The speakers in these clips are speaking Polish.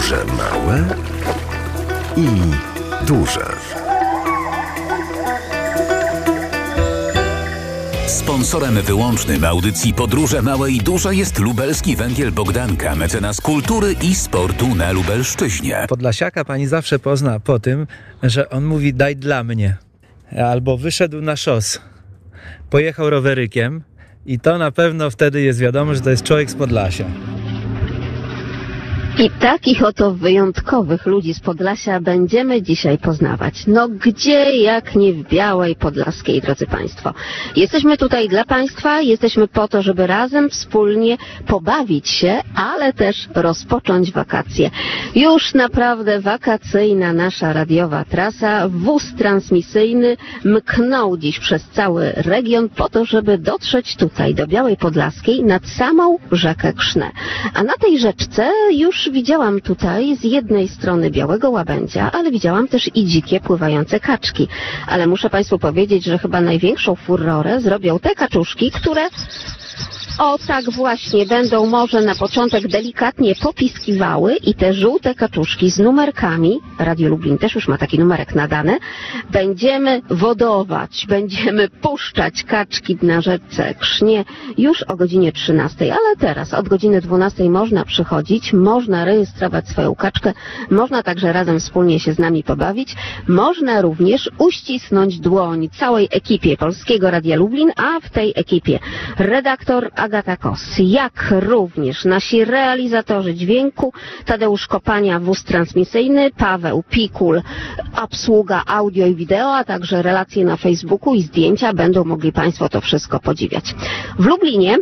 Podróże małe i duże. Sponsorem wyłącznym audycji Podróże Małe i Duże jest lubelski węgiel Bogdanka, mecenas kultury i sportu na Lubelszczyźnie. Podlasiaka pani zawsze pozna po tym, że on mówi daj dla mnie. Albo wyszedł na szos, pojechał rowerykiem i to na pewno wtedy jest wiadomo, że to jest człowiek z Podlasia. I takich oto wyjątkowych ludzi z Podlasia będziemy dzisiaj poznawać. No gdzie jak nie w Białej Podlaskiej, drodzy Państwo. Jesteśmy tutaj dla Państwa, jesteśmy po to, żeby razem wspólnie pobawić się, ale też rozpocząć wakacje. Już naprawdę wakacyjna nasza radiowa trasa, wóz transmisyjny mknął dziś przez cały region po to, żeby dotrzeć tutaj do Białej Podlaskiej nad samą rzekę Krzne. A na tej rzeczce już widziałam tutaj z jednej strony białego łabędzia, ale widziałam też i dzikie pływające kaczki. Ale muszę Państwu powiedzieć, że chyba największą furorę zrobią te kaczuszki, które o tak właśnie będą może na początek delikatnie popiskiwały i te żółte kaczuszki z numerkami, Radio Lublin też już ma taki numerek nadany, będziemy wodować, będziemy puszczać kaczki na rzece Krznie już o godzinie 13, ale teraz od godziny 12 można przychodzić, można rejestrować swoją kaczkę, można także razem wspólnie się z nami pobawić, można również uścisnąć dłoń całej ekipie Polskiego Radia Lublin, a w tej ekipie redaktor Agata Kos, jak również nasi realizatorzy dźwięku, Tadeusz Kopania, wóz transmisyjny, Paweł Pikul, obsługa audio i wideo, a także relacje na Facebooku i zdjęcia, będą mogli Państwo to wszystko podziwiać. W Lublinie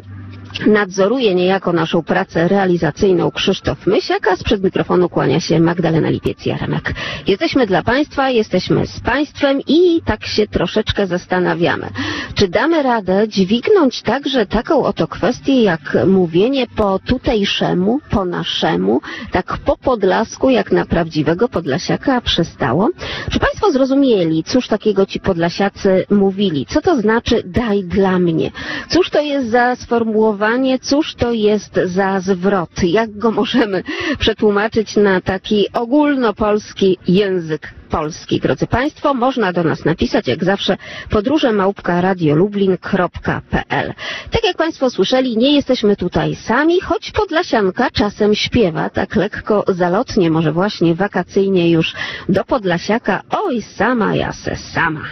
Nadzoruje niejako naszą pracę realizacyjną Krzysztof Mysiak, a sprzed mikrofonu kłania się Magdalena Lipiec-Jaremek. Jesteśmy dla Państwa, jesteśmy z Państwem i tak się troszeczkę zastanawiamy. Czy damy radę dźwignąć także taką oto kwestię jak mówienie po tutejszemu, po naszemu, tak po podlasku, jak na prawdziwego podlasiaka przystało? Czy Państwo zrozumieli, cóż takiego ci podlasiacy mówili? Co to znaczy daj dla mnie? Cóż to jest za sformułowanie cóż to jest za zwrot, jak go możemy przetłumaczyć na taki ogólnopolski język polski. Drodzy Państwo, można do nas napisać jak zawsze podróże małpka radiolublin.pl. Tak jak Państwo słyszeli, nie jesteśmy tutaj sami, choć Podlasianka czasem śpiewa tak lekko zalotnie, może właśnie wakacyjnie już do Podlasiaka. Oj, sama ja se sama.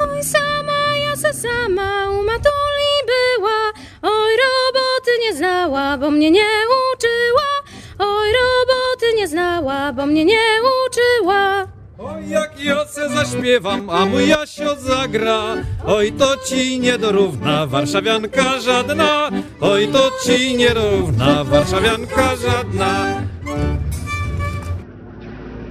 Oj, sama ja se sama u matuli była, oj, roboty nie znała, bo mnie nie uczyła, oj, roboty nie znała, bo mnie nie uczyła. Oj, jak Joce zaśpiewam, a mój Jasio zagra. Oj, to ci nie dorówna warszawianka żadna. Oj, to ci nie równa warszawianka żadna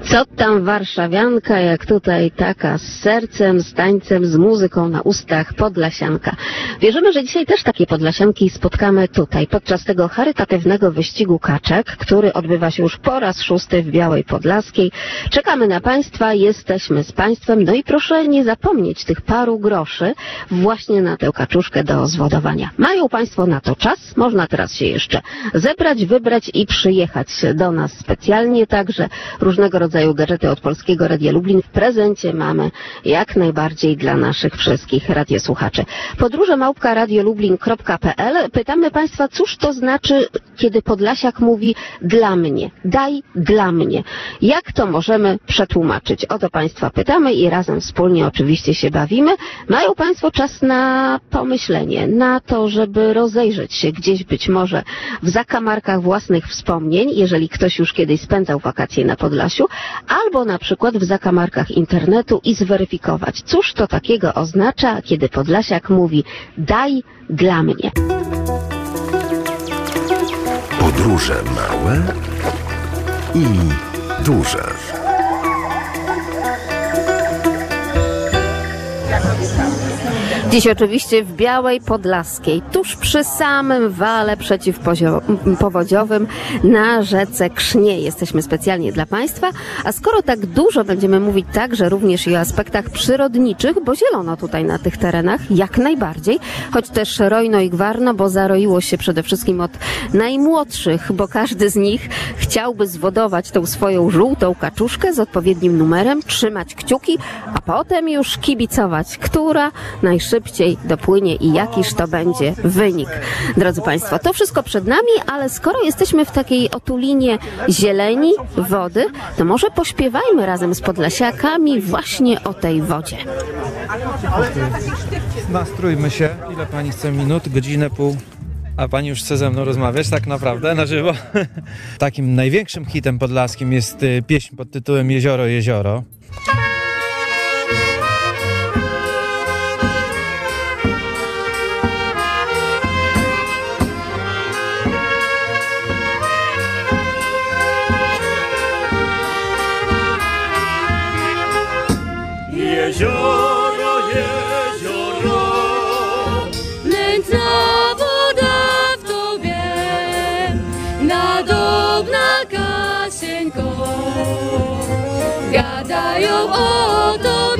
Co tam warszawianka, jak tutaj taka z sercem, z tańcem, z muzyką na ustach, podlasianka. Wierzymy, że dzisiaj też takie podlasianki spotkamy tutaj, podczas tego charytatywnego wyścigu kaczek, który odbywa się już po raz szósty w Białej Podlaskiej. Czekamy na Państwa, jesteśmy z Państwem, no i proszę nie zapomnieć tych paru groszy właśnie na tę kaczuszkę do zwodowania. Mają Państwo na to czas, można teraz się jeszcze zebrać, wybrać i przyjechać do nas specjalnie, także różnego rodzaju gadżety od Polskiego Radia Lublin w prezencie mamy jak najbardziej dla naszych wszystkich radiosłuchaczy. Podróże małpka radiolublin.pl Pytamy Państwa, cóż to znaczy, kiedy Podlasiak mówi dla mnie, daj dla mnie. Jak to możemy przetłumaczyć? O to Państwa pytamy i razem wspólnie oczywiście się bawimy. Mają Państwo czas na pomyślenie, na to, żeby rozejrzeć się gdzieś być może w zakamarkach własnych wspomnień, jeżeli ktoś już kiedyś spędzał wakacje na Podlasiu, albo na przykład w zakamarkach internetu i zweryfikować, cóż to takiego oznacza, kiedy Podlasiak mówi daj dla mnie. Podróże małe i duże. Dziś oczywiście w Białej Podlaskiej, tuż przy samym wale przeciwpowodziowym na rzece Krznie. Jesteśmy specjalnie dla Państwa, a skoro tak dużo będziemy mówić także również i o aspektach przyrodniczych, bo zielono tutaj na tych terenach, jak najbardziej, choć też rojno i gwarno, bo zaroiło się przede wszystkim od najmłodszych, bo każdy z nich chciałby zwodować tą swoją żółtą kaczuszkę z odpowiednim numerem, trzymać kciuki, a potem już kibicować, która najszybciej dopłynie i jakiż to będzie wynik. Drodzy Państwo, to wszystko przed nami, ale skoro jesteśmy w takiej otulinie zieleni, wody, to może pośpiewajmy razem z podlasiakami właśnie o tej wodzie. Nastrójmy się. Ile pani chce minut? Godzinę, pół? A pani już chce ze mną rozmawiać tak naprawdę na żywo? Takim największym hitem podlaskim jest y, pieśń pod tytułem Jezioro, Jezioro. Jezioro, jezioro, Nędzna woda w tobie, nadobna Kasieńko, gadają o tobie,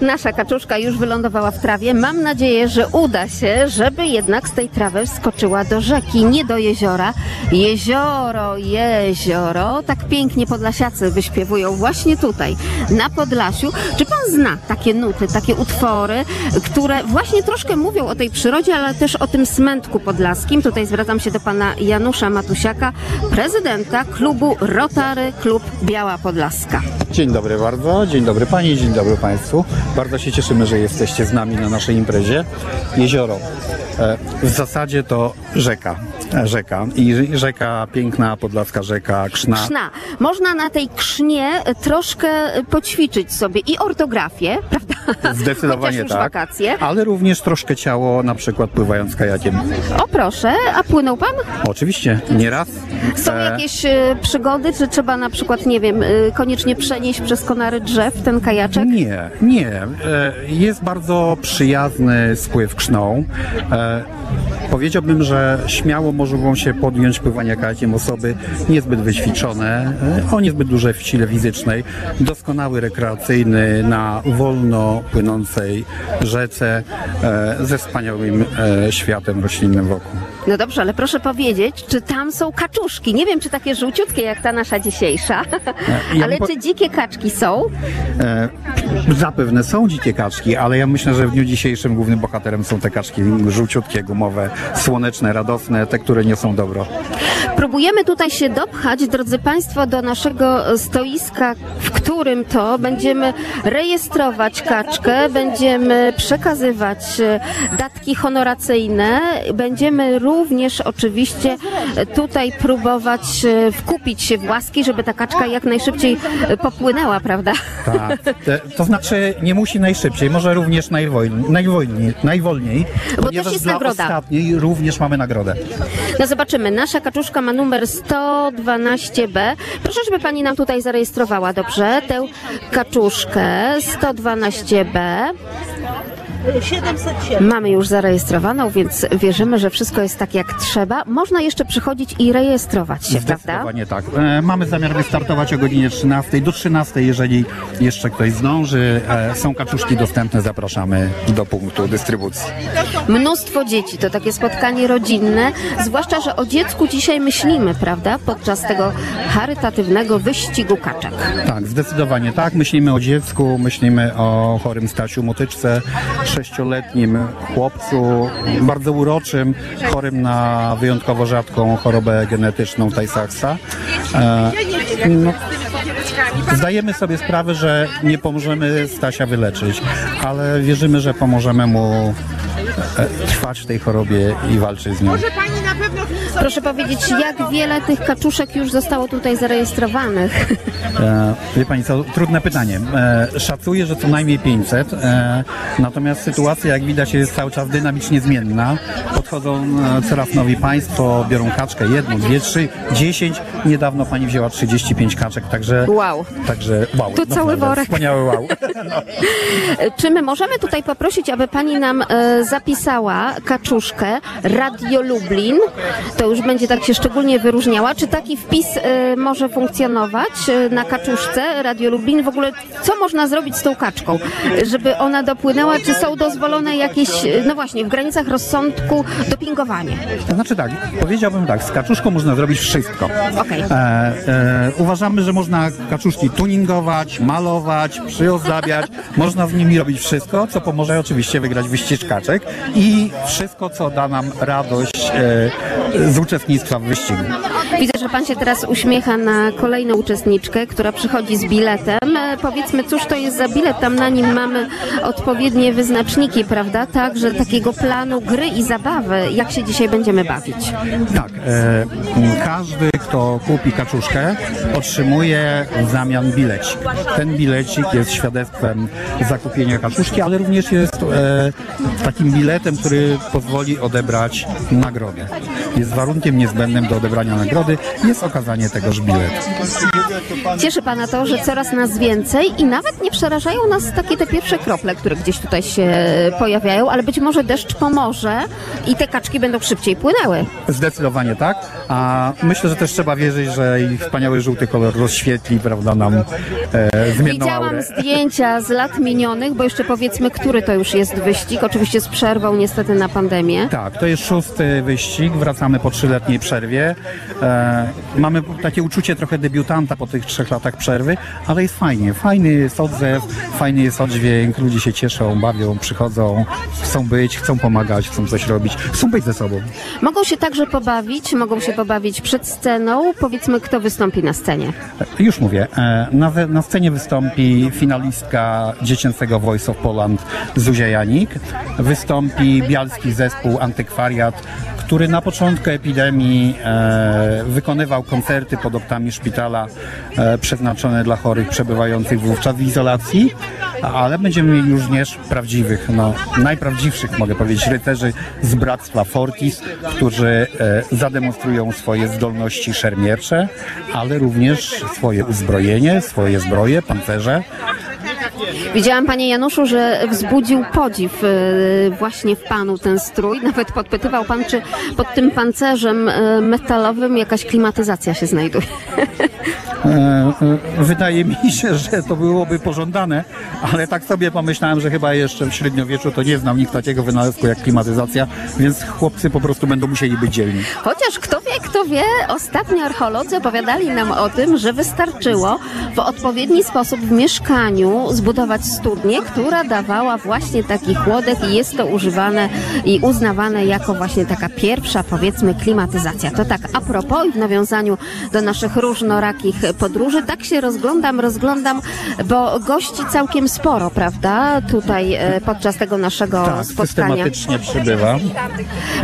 Nasza kaczuszka już wylądowała w trawie. Mam nadzieję, że uda się, żeby jednak z tej trawy wskoczyła do rzeki, nie do jeziora. Jezioro, jezioro, tak pięknie podlasiacy wyśpiewują właśnie tutaj, na Podlasiu. Czy pan zna takie nuty, takie utwory, które właśnie troszkę mówią o tej przyrodzie, ale też o tym smętku podlaskim? Tutaj zwracam się do pana Janusza Matusiaka, prezydenta klubu Rotary Klub Biała Podlaska. Dzień dobry bardzo, dzień dobry Pani, dzień dobry Państwu. Bardzo się cieszymy, że jesteście z nami na naszej imprezie. Jezioro. E, W zasadzie to rzeka. E, Rzeka. I rzeka piękna, podlaska rzeka, krzna. Krzna. Można na tej krznie troszkę poćwiczyć sobie i ortografię, prawda? Zdecydowanie Chociaż już tak. wakacje. Ale również troszkę ciało, na przykład pływając kajakiem. O proszę, a płynął pan? Oczywiście, nieraz. Są E, jakieś e, przygody, czy trzeba na przykład, nie wiem, e, koniecznie przenieść przez konary drzew ten kajaczek? Nie, nie. E, Jest bardzo przyjazny spływ krzną. E, Powiedziałbym, że śmiało mogą się podjąć pływania kajakiem osoby niezbyt wyćwiczone, e, o niezbyt dużej sile fizycznej, doskonały rekreacyjny na wolno płynącej rzece ze wspaniałym światem roślinnym wokół. No dobrze, ale proszę powiedzieć, czy tam są kaczuszki? Nie wiem, czy takie żółciutkie jak ta nasza dzisiejsza, ale czy dzikie kaczki są? Zapewne są dzikie kaczki, ale ja myślę, że w dniu dzisiejszym głównym bohaterem są te kaczki żółciutkie, gumowe, słoneczne, radosne, te, które niosą dobro. Próbujemy tutaj się dopchać, drodzy Państwo, do naszego stoiska, w którym to będziemy rejestrować kaczkę, będziemy przekazywać e, datki honoracyjne, będziemy również oczywiście tutaj próbować e, wkupić się w łaski, żeby ta kaczka jak najszybciej popłynęła, prawda? Tak. To znaczy nie musi najszybciej, może również najwolniej, najwolniej, najwolniej też ponieważ jest dla nagroda. ostatniej również mamy nagrodę. No zobaczymy. Nasza kaczuszka ma numer 112B. Proszę, żeby pani nam tutaj zarejestrowała, dobrze? Tę kaczuszkę 112B. 707. Mamy już zarejestrowaną, więc wierzymy, że wszystko jest tak jak trzeba. Można jeszcze przychodzić i rejestrować się, prawda? Zdecydowanie tak. E, mamy zamiar wystartować o godzinie 13 do 13, jeżeli jeszcze ktoś zdąży. E, są kaczuszki dostępne, zapraszamy do punktu dystrybucji. Mnóstwo dzieci, to takie spotkanie rodzinne, zwłaszcza, że o dziecku dzisiaj myślimy, prawda? Podczas tego charytatywnego wyścigu kaczek. Tak, zdecydowanie tak. Myślimy o dziecku, myślimy o chorym Stasiu Motyczce, sześcioletnim chłopcu, bardzo uroczym, chorym na wyjątkowo rzadką chorobę genetyczną Tay-Sachsa. E, no, zdajemy sobie sprawę, że nie pomożemy Stasia wyleczyć, ale wierzymy, że pomożemy mu e, trwać w tej chorobie i walczyć z nią. Proszę powiedzieć, jak wiele tych kaczuszek już zostało tutaj zarejestrowanych? E, wie Pani co, trudne pytanie. E, szacuję, że co najmniej 500, e, natomiast sytuacja jak widać jest cały czas dynamicznie zmienna. Podchodzą e, coraz nowi Państwo, biorą kaczkę, jedną, dwie, trzy, dziesięć. Niedawno Pani wzięła 35 kaczek, także... Wow. Także wow. To cały naprawdę worek. Wspaniały wow. Czy my możemy tutaj poprosić, aby pani nam e, zapisała kaczuszkę Radio Lublin? To już będzie tak się szczególnie wyróżniała. Czy taki wpis e, może funkcjonować e, na kaczuszce Radio Lublin? W ogóle co można zrobić z tą kaczką, żeby ona dopłynęła? Czy są dozwolone jakieś, e, no właśnie, w granicach rozsądku dopingowanie? To znaczy tak, powiedziałbym tak, z kaczuszką można zrobić wszystko. Okej. E, e, uważamy, że można kaczuszki tuningować, malować, przyozdabiać. można z nimi robić wszystko, co pomoże oczywiście wygrać wyścig kaczek i wszystko, co da nam radość e, z uczestnictwa w wyścigu. Widzę, że pan się teraz uśmiecha na kolejną uczestniczkę, która przychodzi z biletem. E, Powiedzmy, cóż to jest za bilet? Tam na nim mamy odpowiednie wyznaczniki, prawda? Także takiego planu gry i zabawy. Jak się dzisiaj będziemy bawić? Tak, e, każdy, kto kupi kaczuszkę, otrzymuje w zamian bilecik. Ten bilecik jest świadectwem zakupienia kaczuszki, ale również jest e, takim biletem, który pozwoli odebrać nagrodę. Jest warunkiem niezbędnym do odebrania nagrody, jest okazanie tegoż biletu. Cieszy pana to, że coraz nas więcej i nawet nie przerażają nas takie te pierwsze krople, które gdzieś tutaj się pojawiają, ale być może deszcz pomoże i te kaczki będą szybciej płynęły. Zdecydowanie tak, a myślę, że też trzeba wierzyć, że ich wspaniały żółty kolor rozświetli, prawda, nam e, zmienną Widziałam aurę. zdjęcia z lat minionych, bo jeszcze powiedzmy, który to już jest wyścig, oczywiście z przerwą niestety na pandemię. Tak, to jest szósty wyścig, wracamy po trzyletniej przerwie. E, mamy takie uczucie trochę debiutanta po tych trzech latach przerwy, ale jest fajnie. Fajny jest odzew, fajny jest oddźwięk, ludzie się cieszą, bawią, przychodzą, chcą być, chcą pomagać, chcą coś robić, chcą być ze sobą. Mogą się także pobawić, mogą się pobawić przed sceną. Powiedzmy, kto wystąpi na scenie. E, Już mówię, e, na, na scenie wystąpi finalistka dziecięcego Voice of Poland Zuzia Janik, wystąpi bialski zespół Antykwariat, który na początku epidemii e, wykonywał koncerty pod oknami szpitala e, przeznaczone dla chorych przebywających wówczas w izolacji, ale będziemy mieli również prawdziwych, no najprawdziwszych mogę powiedzieć, rycerzy z Bractwa Fortis, którzy e, zademonstrują swoje zdolności szermiercze, ale również swoje uzbrojenie, swoje zbroje, pancerze. Widziałam, panie Januszu, że wzbudził podziw e, właśnie w panu ten strój. Nawet podpytywał pan, czy pod tym pancerzem e, metalowym jakaś klimatyzacja się znajduje. E, Wydaje mi się, że to byłoby pożądane, ale tak sobie pomyślałem, że chyba jeszcze w średniowieczu to nie znał nikt takiego wynalazku jak klimatyzacja, więc chłopcy po prostu będą musieli być dzielni. Chociaż kto wie, kto wie, ostatnio archeolodzy opowiadali nam o tym, że wystarczyło w odpowiedni sposób w mieszkaniu zbudować studnię, która dawała właśnie taki chłodek i jest to używane i uznawane jako właśnie taka pierwsza, powiedzmy, klimatyzacja. To tak a propos i w nawiązaniu do naszych różnorakich podróży, tak się rozglądam, rozglądam, bo gości całkiem sporo, prawda, tutaj e, podczas tego naszego Tak, spotkania systematycznie przybywa.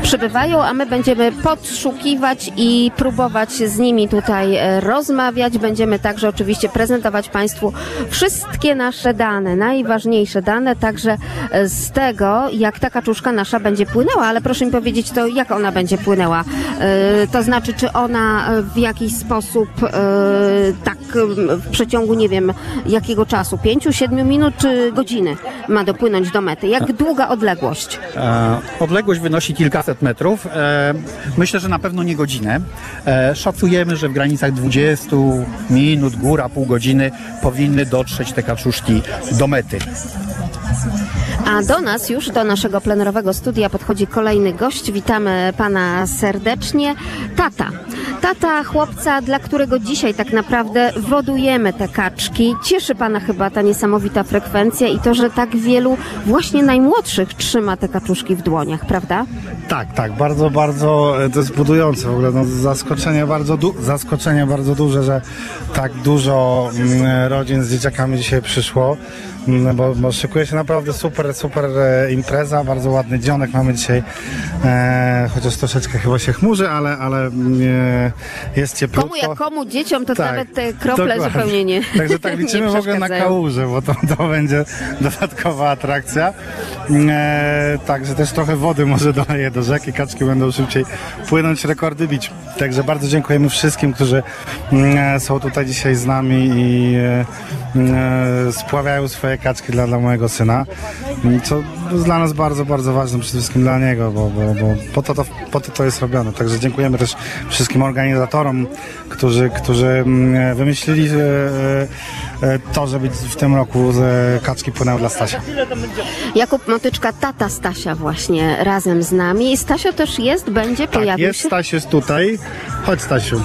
przybywają, a my będziemy podszukiwać i próbować z nimi tutaj e, rozmawiać. Będziemy także oczywiście prezentować Państwu wszystkie nasze dane, najważniejsze dane, także e, z tego, jak ta kaczuszka nasza będzie płynęła, ale proszę mi powiedzieć to, jak ona będzie płynęła. E, To znaczy, czy ona e, w jakiś sposób tak w przeciągu, nie wiem, jakiego czasu, pięciu, siedmiu minut czy godziny ma dopłynąć do mety? Jak długa odległość? Odległość wynosi kilkaset metrów. Myślę, że na pewno nie godzinę. Szacujemy, że w granicach 20 minut, góra, pół godziny powinny dotrzeć te kaczuszki do mety. A do nas już, do naszego plenerowego studia podchodzi kolejny gość. Witamy pana serdecznie. Tata. Tata chłopca, dla którego dzisiaj tak naprawdę wodujemy te kaczki. Cieszy pana chyba ta niesamowita frekwencja i to, że tak wielu właśnie najmłodszych trzyma te kaczuszki w dłoniach, prawda? Tak, tak, bardzo, bardzo e, to jest budujące w ogóle. No, zaskoczenie, bardzo zaskoczenie bardzo duże, że tak dużo mm, rodzin z dzieciakami dzisiaj przyszło. Mm, Bo, bo szykuje się naprawdę super, super e, impreza, bardzo ładny dzionek mamy dzisiaj, e, chociaż troszeczkę chyba się chmurzy, ale, ale mm, e, jest cieplutko. Komu jak komu, dzieciom to Tak, nawet te krople dokładnie. zupełnie nie Także tak liczymy w ogóle na kałuże, bo to, to będzie dodatkowa atrakcja. E, także też trochę wody może doleje do rzeki, kaczki będą szybciej płynąć, rekordy bić. Także bardzo dziękujemy wszystkim, którzy mm, są tutaj dzisiaj z nami i e, e, spławiają swoje kaczki dla, dla mojego syna, co jest dla nas bardzo, bardzo ważne, przede wszystkim dla niego, bo, bo, bo po, to, to, po to to jest robione. Także dziękujemy też wszystkim organizatorom, którzy, którzy mm, wymyślili e, e, to, żeby w tym roku e, kaczki płynęły dla Stasia. Jakub Motyczka, tata Stasia właśnie razem z nami. I Stasio też jest, będzie, Tak, pojawił jest się. Staś jest tutaj. Chodź Stasiu.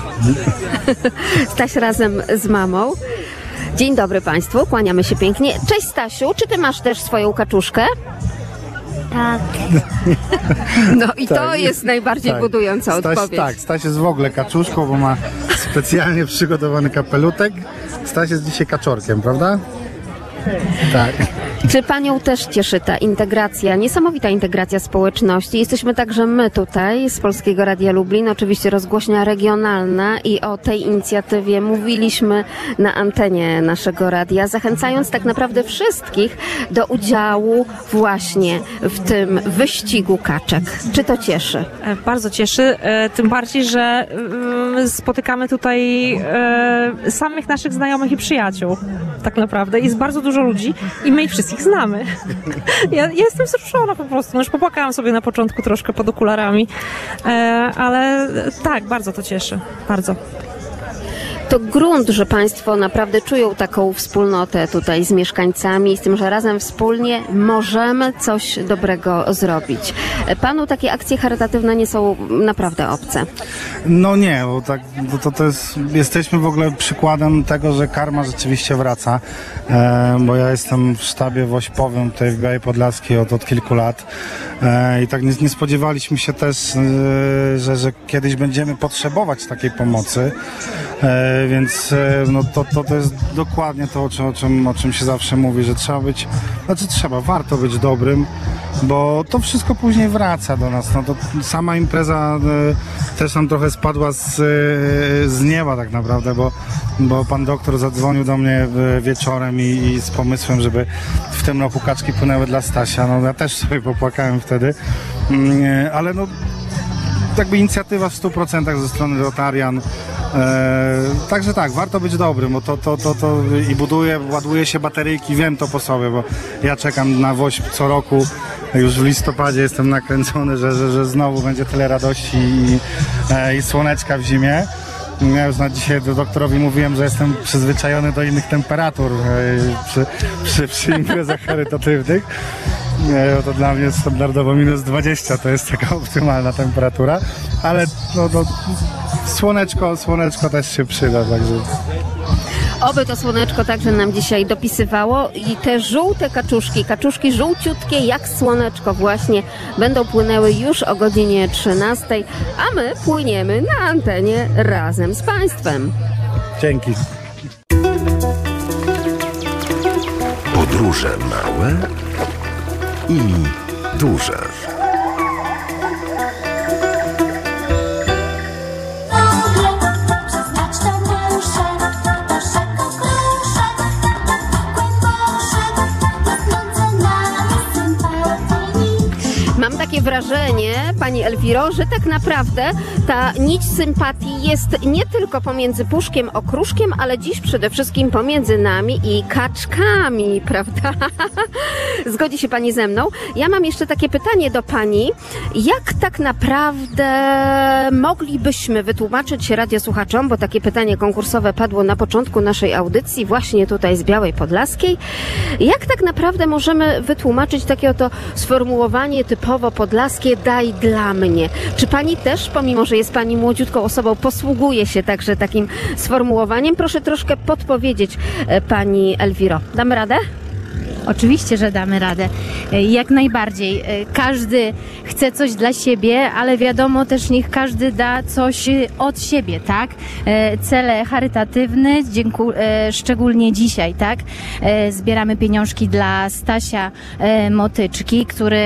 Staś razem z mamą. Dzień dobry Państwu, kłaniamy się pięknie. Cześć Stasiu, czy Ty masz też swoją kaczuszkę? Tak. No i to Tak, jest najbardziej tak. budująca Staś, odpowiedź. tak, Staś jest w ogóle kaczuszką, bo ma specjalnie przygotowany kapelutek. Staś jest dzisiaj kaczorkiem, prawda? Tak. Czy Panią też cieszy ta integracja, niesamowita integracja społeczności? Jesteśmy także my tutaj z Polskiego Radia Lublin, oczywiście rozgłośnia regionalna i o tej inicjatywie mówiliśmy na antenie naszego radia, zachęcając tak naprawdę wszystkich do udziału właśnie w tym wyścigu kaczek. Czy to cieszy? E, Bardzo cieszy, e, tym bardziej, że mm, spotykamy tutaj e, samych naszych znajomych i przyjaciół, tak naprawdę. Jest bardzo dużo ludzi i my ich wszystkich znamy. Ja, ja jestem wzruszona po prostu, no już popłakałam sobie na początku troszkę pod okularami, e, ale tak, bardzo to cieszy, bardzo. To grunt, że Państwo naprawdę czują taką wspólnotę tutaj z mieszkańcami, z tym, że razem wspólnie możemy coś dobrego zrobić. Panu takie akcje charytatywne nie są naprawdę obce. No nie, bo tak, to, to jest, jesteśmy w ogóle przykładem tego, że karma rzeczywiście wraca, e, bo ja jestem w sztabie wośpowym tutaj w Białej Podlaskiej od, od kilku lat e, i tak nie, nie spodziewaliśmy się też, e, że, że kiedyś będziemy potrzebować takiej pomocy, e, więc e, no to, to, to jest dokładnie to, o czym, o, czym, o czym się zawsze mówi, że trzeba być, znaczy trzeba, warto być dobrym, bo to wszystko później wraca do nas. No to sama impreza e, też nam trochę spadła z, e, z nieba tak naprawdę, bo, bo pan doktor zadzwonił do mnie wieczorem i, i z pomysłem, żeby w tym roku kaczki płynęły dla Stasia. No ja też sobie popłakałem wtedy, Mm, ale no jakby inicjatywa w 100% ze strony Rotarian. E, także tak, warto być dobrym, bo to, to, to, to i buduje, ładuje się bateryjki, wiem to po sobie, bo ja czekam na WOŚP co roku, już w listopadzie jestem nakręcony, że, że, że znowu będzie tyle radości i, e, i słoneczka w zimie. Ja już na dzisiaj do doktorowi mówiłem, że jestem przyzwyczajony do innych temperatur e, przy, przy, przy imprezach charytatywnych. To dla mnie standardowo minus 20 to jest taka optymalna temperatura, ale no, no, słoneczko, słoneczko też się przyda, także Oby to słoneczko także nam dzisiaj dopisywało i te żółte kaczuszki, kaczuszki żółciutkie jak słoneczko właśnie będą płynęły już o godzinie 13, a my płyniemy na antenie razem z Państwem. dzięki. Podróże małe i duże. Takie wrażenie, Pani Elwiro, że tak naprawdę ta nić sympatii jest nie tylko pomiędzy Puszkiem Okruszkiem, ale dziś przede wszystkim pomiędzy nami i kaczkami, prawda? Zgodzi się Pani ze mną? Ja mam jeszcze takie pytanie do Pani. Jak tak naprawdę moglibyśmy wytłumaczyć radiosłuchaczom, bo takie pytanie konkursowe padło na początku naszej audycji, właśnie tutaj z Białej Podlaskiej, jak tak naprawdę możemy wytłumaczyć takie oto sformułowanie typowo podlaskie daj dla mnie? Czy Pani też, pomimo że jest Pani młodziutką osobą, posługuje się także takim sformułowaniem? Proszę troszkę podpowiedzieć e, Pani Elwiro. Damy radę? Oczywiście, że damy radę. E, Jak najbardziej. E, Każdy chce coś dla siebie, ale wiadomo też niech każdy da coś e, od siebie, tak? Cele charytatywne, dzięku, e, szczególnie dzisiaj, tak? Zbieramy pieniążki dla Stasia Motyczki, który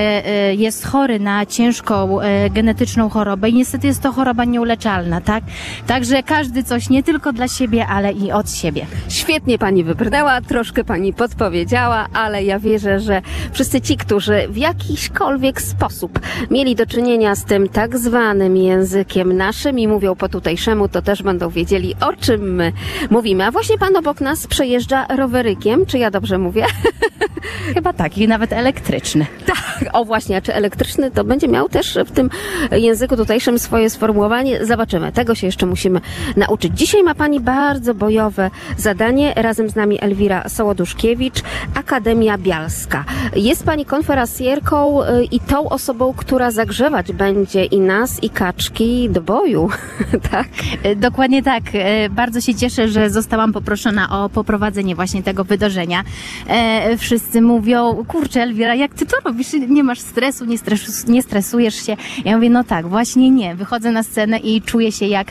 jest chory na ciężką genetyczną chorobę i niestety jest to choroba nieuleczalna, tak? Także każdy coś nie tylko dla siebie, ale i od siebie. Świetnie Pani wybrnęła, troszkę Pani podpowiedziała, ale ja wierzę, że wszyscy ci, którzy w jakiśkolwiek sposób mieli do czynienia z tym tak zwanym językiem naszym i mówią po tutejszemu, to też będą wiedzieli, o czym my mówimy. A właśnie Pan obok nas przejeżdża rowerykiem, czy ja dobrze mówię? Chyba tak, i nawet elektryczny. Tak, o właśnie, a czy elektryczny to będzie miał też w tym języku tutejszym swoje sformułowanie? Zobaczymy, tego się jeszcze musimy nauczyć. Dzisiaj ma Pani bardzo bojowe zadanie. Razem z nami Elwira Sołoduszkiewicz, Akademia Bialska. Jest Pani konferencjerką y, i tą osobą, która zagrzewać będzie i nas, i kaczki do boju, tak? E, Dokładnie tak. E, Bardzo się cieszę, że zostałam poproszona o poprowadzenie właśnie tego wydarzenia. E, Wszyscy mówią, kurczę Elwira, jak ty to robisz? Nie masz stresu, nie, stres, nie stresujesz się? Ja mówię, no tak, właśnie nie. Wychodzę na scenę i czuję się jak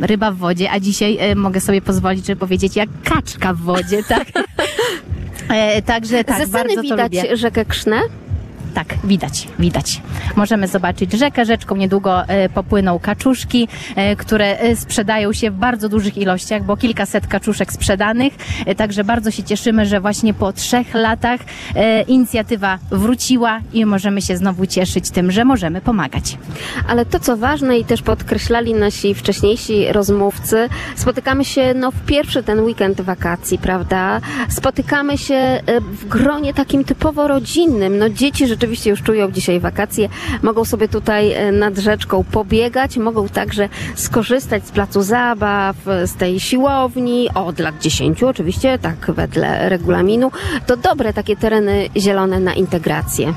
ryba w wodzie, a dzisiaj mogę sobie pozwolić, żeby powiedzieć jak kaczka w wodzie, tak? E, Także tak, Ze sceny widać lubię. rzekę Krzne. Tak, widać, widać. Możemy zobaczyć rzekę. Rzeczką niedługo e, popłyną kaczuszki, e, które e, sprzedają się w bardzo dużych ilościach, bo kilkaset kaczuszek sprzedanych. Także bardzo się cieszymy, że właśnie po trzech latach inicjatywa wróciła i możemy się znowu cieszyć tym, że możemy pomagać. Ale to, co ważne i też podkreślali nasi wcześniejsi rozmówcy, spotykamy się no, w pierwszy ten weekend wakacji, prawda? Spotykamy się w gronie takim typowo rodzinnym. No, dzieci rzeczywiście już czują dzisiaj wakacje, mogą sobie tutaj e, nad rzeczką pobiegać, mogą także skorzystać z placu zabaw, z tej siłowni od lat 10 oczywiście, tak wedle regulaminu. To dobre takie tereny zielone na integrację.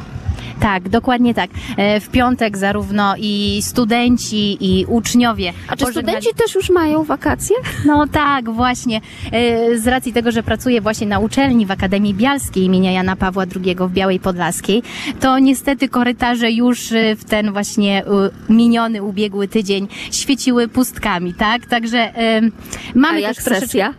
Tak, dokładnie tak. E, W piątek zarówno i studenci, i uczniowie. A czy pożegnali- studenci też już mają wakacje? No tak, właśnie. E, Z racji tego, że pracuję właśnie na uczelni w Akademii Bialskiej imienia Jana Pawła II w Białej Podlaskiej, to niestety korytarze już e, w ten właśnie miniony, ubiegły tydzień świeciły pustkami, tak? Także mamy A jak troszeczkę... sesja?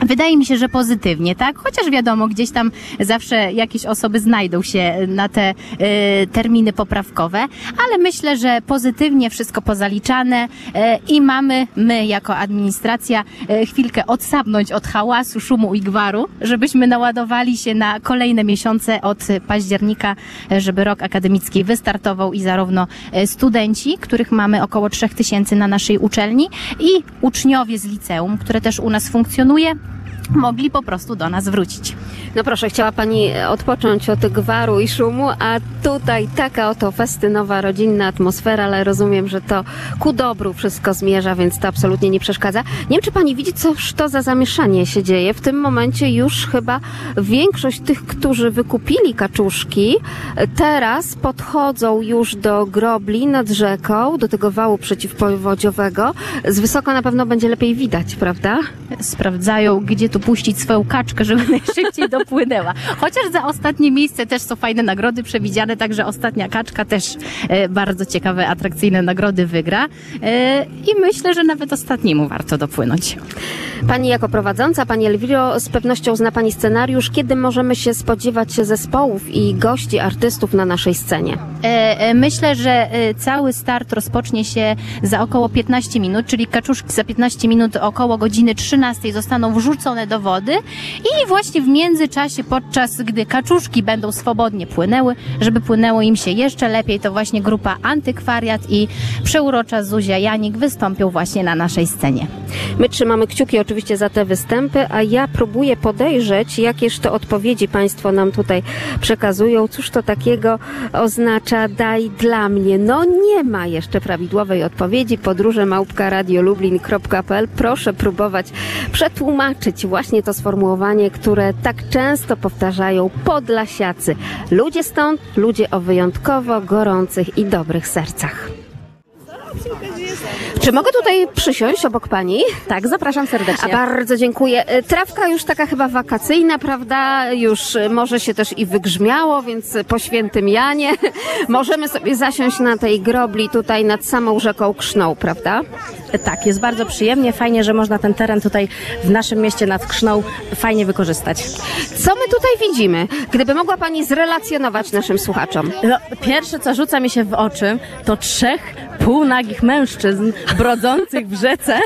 Wydaje mi się, że pozytywnie, tak? Chociaż wiadomo, gdzieś tam zawsze jakieś osoby znajdą się na te e, terminy poprawkowe, ale myślę, że pozytywnie wszystko pozaliczane e, i mamy my jako administracja e, chwilkę odsapnąć od hałasu, szumu i gwaru, żebyśmy naładowali się na kolejne miesiące od października, żeby rok akademicki wystartował i zarówno e, studenci, których mamy około 3000 na naszej uczelni i uczniowie z liceum, które też u nas funkcjonuje, mogli po prostu do nas wrócić. No proszę, chciała Pani odpocząć od gwaru i szumu, a tutaj taka oto festynowa, rodzinna atmosfera, ale rozumiem, że to ku dobru wszystko zmierza, więc to absolutnie nie przeszkadza. Nie wiem, czy Pani widzi, coż to za zamieszanie się dzieje. W tym momencie już chyba większość tych, którzy wykupili kaczuszki, teraz podchodzą już do grobli nad rzeką, do tego wału przeciwpowodziowego. Z wysoko na pewno będzie lepiej widać, prawda? Sprawdzają, gdzie tu puścić swoją kaczkę, żeby najszybciej dopłynęła. Chociaż za ostatnie miejsce też są fajne nagrody przewidziane, także ostatnia kaczka też e, bardzo ciekawe, atrakcyjne nagrody wygra. E, I myślę, że nawet ostatniemu warto dopłynąć. Pani jako prowadząca, Pani Elwiro, z pewnością zna Pani scenariusz. Kiedy możemy się spodziewać zespołów i gości, artystów na naszej scenie? E, Myślę, że cały start rozpocznie się za około 15 minut, czyli kaczuszki za 15 minut około godziny 13 zostaną wrzucone do wody i właśnie w międzyczasie, podczas gdy kaczuszki będą swobodnie płynęły, żeby płynęło im się jeszcze lepiej, to właśnie grupa Antykwariat i przeurocza Zuzia Janik wystąpią właśnie na naszej scenie. My trzymamy kciuki oczywiście za te występy, a ja próbuję podejrzeć, jakież to odpowiedzi Państwo nam tutaj przekazują. Cóż to takiego oznacza daj dla mnie? No nie ma jeszcze prawidłowej odpowiedzi. Podróże małpka radiolublin.pl. Proszę próbować przetłumaczyć właśnie to sformułowanie, które tak często powtarzają podlasiacy. Ludzie stąd, ludzie o wyjątkowo gorących i dobrych sercach. Czy mogę tutaj przysiąść obok pani? Tak, zapraszam serdecznie. A bardzo dziękuję. E, Trawka już taka chyba wakacyjna, prawda? Już e, może się też i wygrzmiało, więc po świętym Janie możemy sobie zasiąść na tej grobli tutaj nad samą rzeką Krzną, prawda? Tak, jest bardzo przyjemnie, fajnie, że można ten teren tutaj w naszym mieście nad Krzną fajnie wykorzystać. Co my tutaj widzimy? Gdyby mogła pani zrelacjonować naszym słuchaczom. No, pierwsze, co rzuca mi się w oczy, to trzech półnagich mężczyzn brodzących w rzece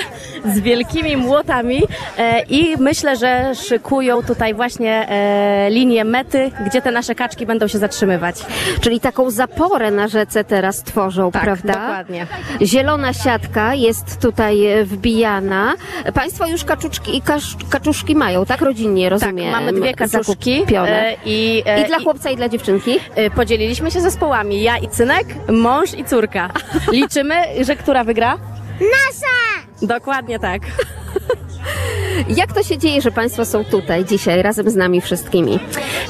z wielkimi młotami e, i myślę, że szykują tutaj właśnie e, linię mety, gdzie te nasze kaczki będą się zatrzymywać. Czyli taką zaporę na rzece teraz tworzą, Tak, prawda? dokładnie. Zielona siatka jest tutaj e, wbijana. Państwo już kaczuszki i kaczuszki mają, tak? Rodzinnie, rozumiem. Tak, mamy dwie kaczuszki zakupione. i, I dla chłopca, i dla dziewczynki? Podzieliliśmy się zespołami. Ja i synek, mąż i córka. Liczymy, że która wygra? Nasza! Dokładnie tak. Jak to się dzieje, że Państwo są tutaj dzisiaj razem z nami wszystkimi?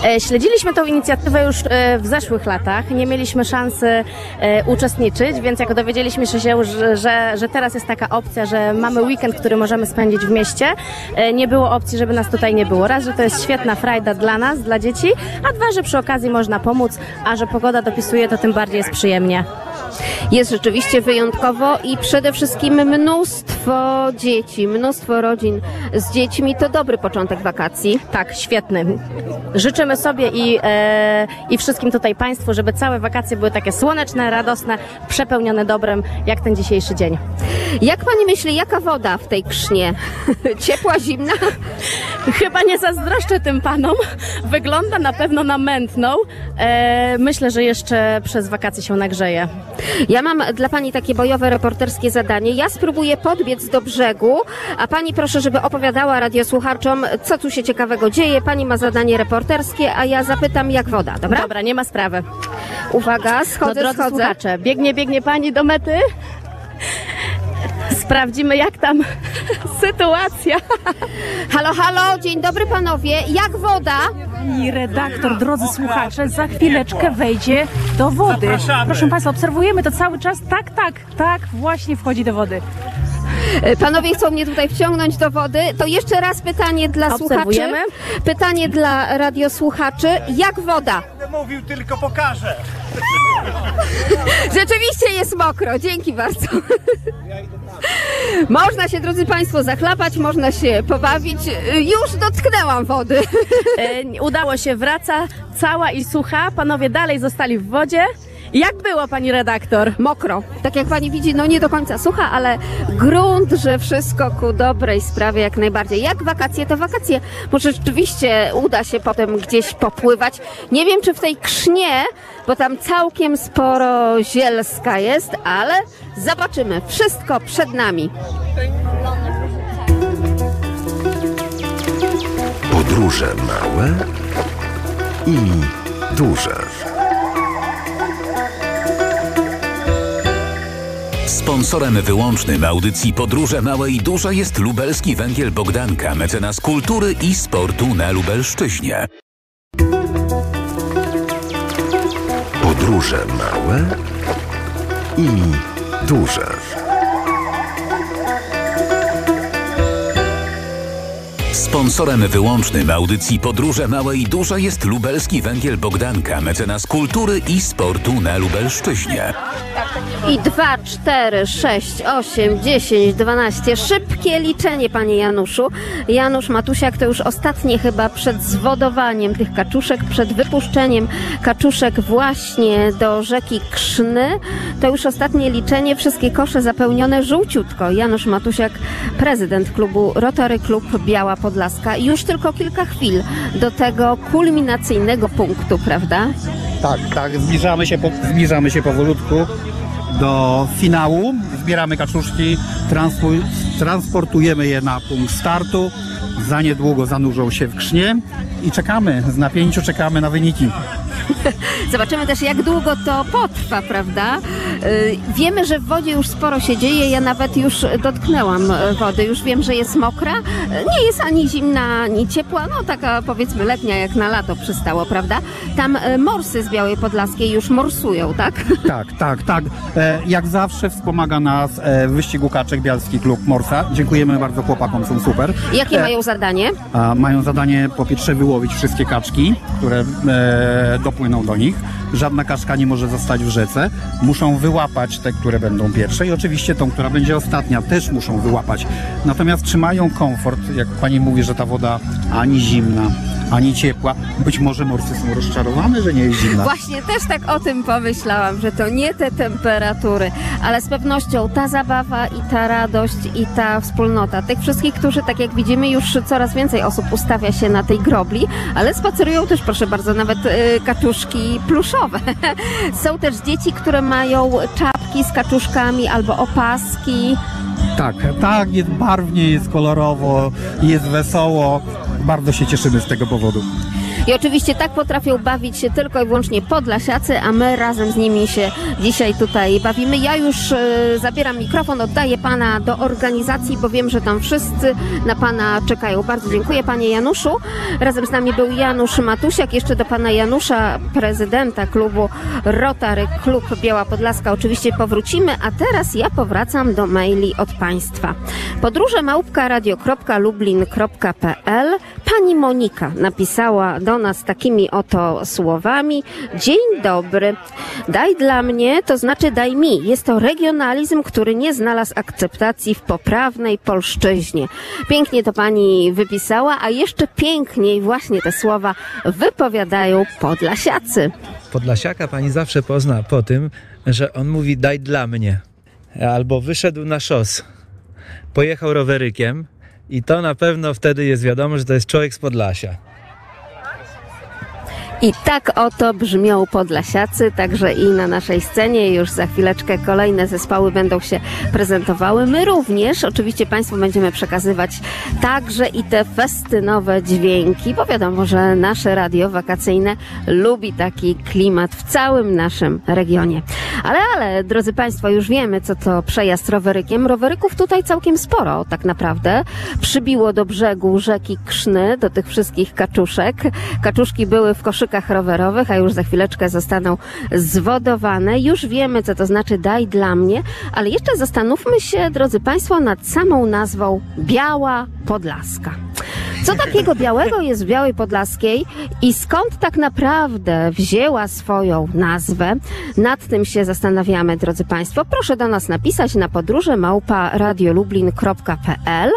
E, Śledziliśmy tą inicjatywę już e, w zeszłych latach. Nie mieliśmy szansy e, uczestniczyć, więc jak dowiedzieliśmy się, że, że, że teraz jest taka opcja, że mamy weekend, który możemy spędzić w mieście, nie było opcji, żeby nas tutaj nie było. Raz, że to jest świetna frajda dla nas, dla dzieci, a dwa, że przy okazji można pomóc, a że pogoda dopisuje, to tym bardziej jest przyjemnie. Jest rzeczywiście wyjątkowo i przede wszystkim mnóstwo dzieci, mnóstwo rodzin z dziećmi. To dobry początek wakacji. Tak, świetny. Życzymy sobie i, e, i wszystkim tutaj Państwu, żeby całe wakacje były takie słoneczne, radosne, przepełnione dobrem, jak ten dzisiejszy dzień. Jak Pani myśli, jaka woda w tej krznie? Ciepła, zimna? Chyba nie zazdroszczę tym panom. Wygląda na pewno na mętną. E, myślę, że jeszcze przez wakacje się nagrzeje. Ja mam dla Pani takie bojowe reporterskie zadanie. Ja spróbuję podbiec do brzegu, a Pani proszę, żeby opowiadała radiosłuchaczom, co tu się ciekawego dzieje. Pani ma zadanie reporterskie, a ja zapytam, jak woda, dobra? Dobra, nie ma sprawy. Uwaga, schodzę, no, drodzy schodzę. biegnie, biegnie pani do mety. Sprawdzimy, jak tam sytuacja. Halo, halo, dzień dobry panowie. Jak woda? Pani redaktor, drodzy słuchacze, za chwileczkę wejdzie do wody. Proszę Państwa, obserwujemy to cały czas. Tak, tak, tak, właśnie wchodzi do wody. E, Panowie chcą mnie tutaj wciągnąć do wody. To jeszcze raz pytanie dla słuchaczy. Obserwujemy. Pytanie dla radiosłuchaczy. Jak woda? Będę mówił, tylko pokażę. Rzeczywiście jest mokro, dzięki bardzo. Można się, drodzy Państwo, zachlapać, można się pobawić. Już dotknęłam wody. E, Udało się, wraca cała i sucha. Panowie dalej zostali w wodzie. Jak było, pani redaktor? Mokro. Tak jak pani widzi, no nie do końca sucha, ale grunt, że wszystko ku dobrej sprawie jak najbardziej. Jak wakacje, to wakacje. Może rzeczywiście uda się potem gdzieś popływać. Nie wiem, czy w tej krznie, bo tam całkiem sporo zielska jest, ale zobaczymy. Wszystko przed nami. Podróże małe i duże. Sponsorem wyłącznym audycji Podróże Małe i Duże jest lubelski węgiel Bogdanka, mecenas kultury i sportu na Lubelszczyźnie. Podróże małe i duże. Sponsorem wyłącznym audycji Podróże Małe i Duże jest lubelski węgiel Bogdanka, mecenas kultury i sportu na Lubelszczyźnie. I 2, 4, 6, 8, 10, 12. Szybkie liczenie, panie Januszu. Janusz Matusiak to już ostatnie chyba przed zwodowaniem tych kaczuszek, przed wypuszczeniem kaczuszek właśnie do rzeki Krzny. To już ostatnie liczenie. Wszystkie kosze zapełnione żółciutko. Janusz Matusiak, prezydent klubu Rotary Klub Biała Podlaska. Już tylko kilka chwil do tego kulminacyjnego punktu, prawda? Tak, tak, zbliżamy się, po, zbliżamy się powolutku do finału. Zbieramy kaczuszki, transportujemy je na punkt startu. Za niedługo zanurzą się w krznie i czekamy, z napięciu czekamy na wyniki. Zobaczymy też, jak długo to potrwa, prawda? Yy, Wiemy, że w wodzie już sporo się dzieje. Ja nawet już dotknęłam e, wody. Już wiem, że jest mokra. E, Nie jest ani zimna, ani ciepła. No taka powiedzmy letnia, jak na lato przystało, prawda? Tam e, morsy z Białej Podlaskiej już morsują, tak? Tak, tak, tak. Jak zawsze wspomaga nas wyścigu kaczek Bialski Klub Morsa. Dziękujemy bardzo chłopakom, są super. Jakie mają zadanie? Mają zadanie po pierwsze wyłowić wszystkie kaczki, które dopłyną do nich. Żadna kaczka nie może zostać w rzece. Muszą wyłapać te, które będą pierwsze i oczywiście tą, która będzie ostatnia, też muszą wyłapać. Natomiast trzymają komfort, jak pani mówi, że ta woda ani zimna, ani ciepła. Być może morsy są rozczarowane, że nie jest zimna. Właśnie też tak o tym pomyślałam, że to nie te temperatury, ale z pewnością ta zabawa i ta radość i ta wspólnota tych wszystkich, którzy tak jak widzimy już coraz więcej osób ustawia się na tej grobli, ale spacerują też proszę bardzo nawet y, kaczuszki pluszowe. Są też dzieci, które mają czapki z kaczuszkami albo opaski. Tak, tak, jest barwnie, jest kolorowo, jest wesoło. Bardzo się cieszymy z tego powodu. I oczywiście tak potrafią bawić się tylko i wyłącznie podlasiacy, a my razem z nimi się dzisiaj tutaj bawimy. Ja już e, zabieram mikrofon, oddaję pana do organizacji, bo wiem, że tam wszyscy na pana czekają. Bardzo dziękuję panie Januszu. Razem z nami był Janusz Matusiak, jeszcze do pana Janusza, prezydenta klubu Rotary Klub Biała Podlaska oczywiście powrócimy, a teraz ja powracam do maili od państwa. Podróże małpka radio.lublin.pl Pani Monika napisała do nas takimi oto słowami. Dzień dobry. Daj dla mnie, to znaczy daj mi. Jest to regionalizm, który nie znalazł akceptacji w poprawnej polszczyźnie. Pięknie to pani wypisała, a jeszcze piękniej właśnie te słowa wypowiadają podlasiacy. Podlasiaka pani zawsze pozna po tym, że on mówi daj dla mnie. Albo wyszedł na szos. Pojechał rowerykiem i to na pewno wtedy jest wiadomo, że to jest człowiek z Podlasia. I tak oto brzmią Podlasiacy, także i na naszej scenie już za chwileczkę kolejne zespoły będą się prezentowały. My również, oczywiście Państwu będziemy przekazywać także i te festynowe dźwięki, bo wiadomo, że nasze radio wakacyjne lubi taki klimat w całym naszym regionie. Ale, ale, drodzy Państwo, już wiemy, co to przejazd rowerykiem. Roweryków tutaj całkiem sporo, tak naprawdę. Przybiło do brzegu rzeki Krzny, do tych wszystkich kaczuszek. Kaczuszki były w koszykach rowerowych, a już za chwileczkę zostaną zwodowane. Już wiemy, co to znaczy daj dla mnie, ale jeszcze zastanówmy się, drodzy Państwo, nad samą nazwą Biała Podlaska. Co takiego białego jest w Białej Podlaskiej i skąd tak naprawdę wzięła swoją nazwę? Nad tym się zastanawiamy, drodzy Państwo. Proszę do nas napisać na podróże małpa radiolublin.pl.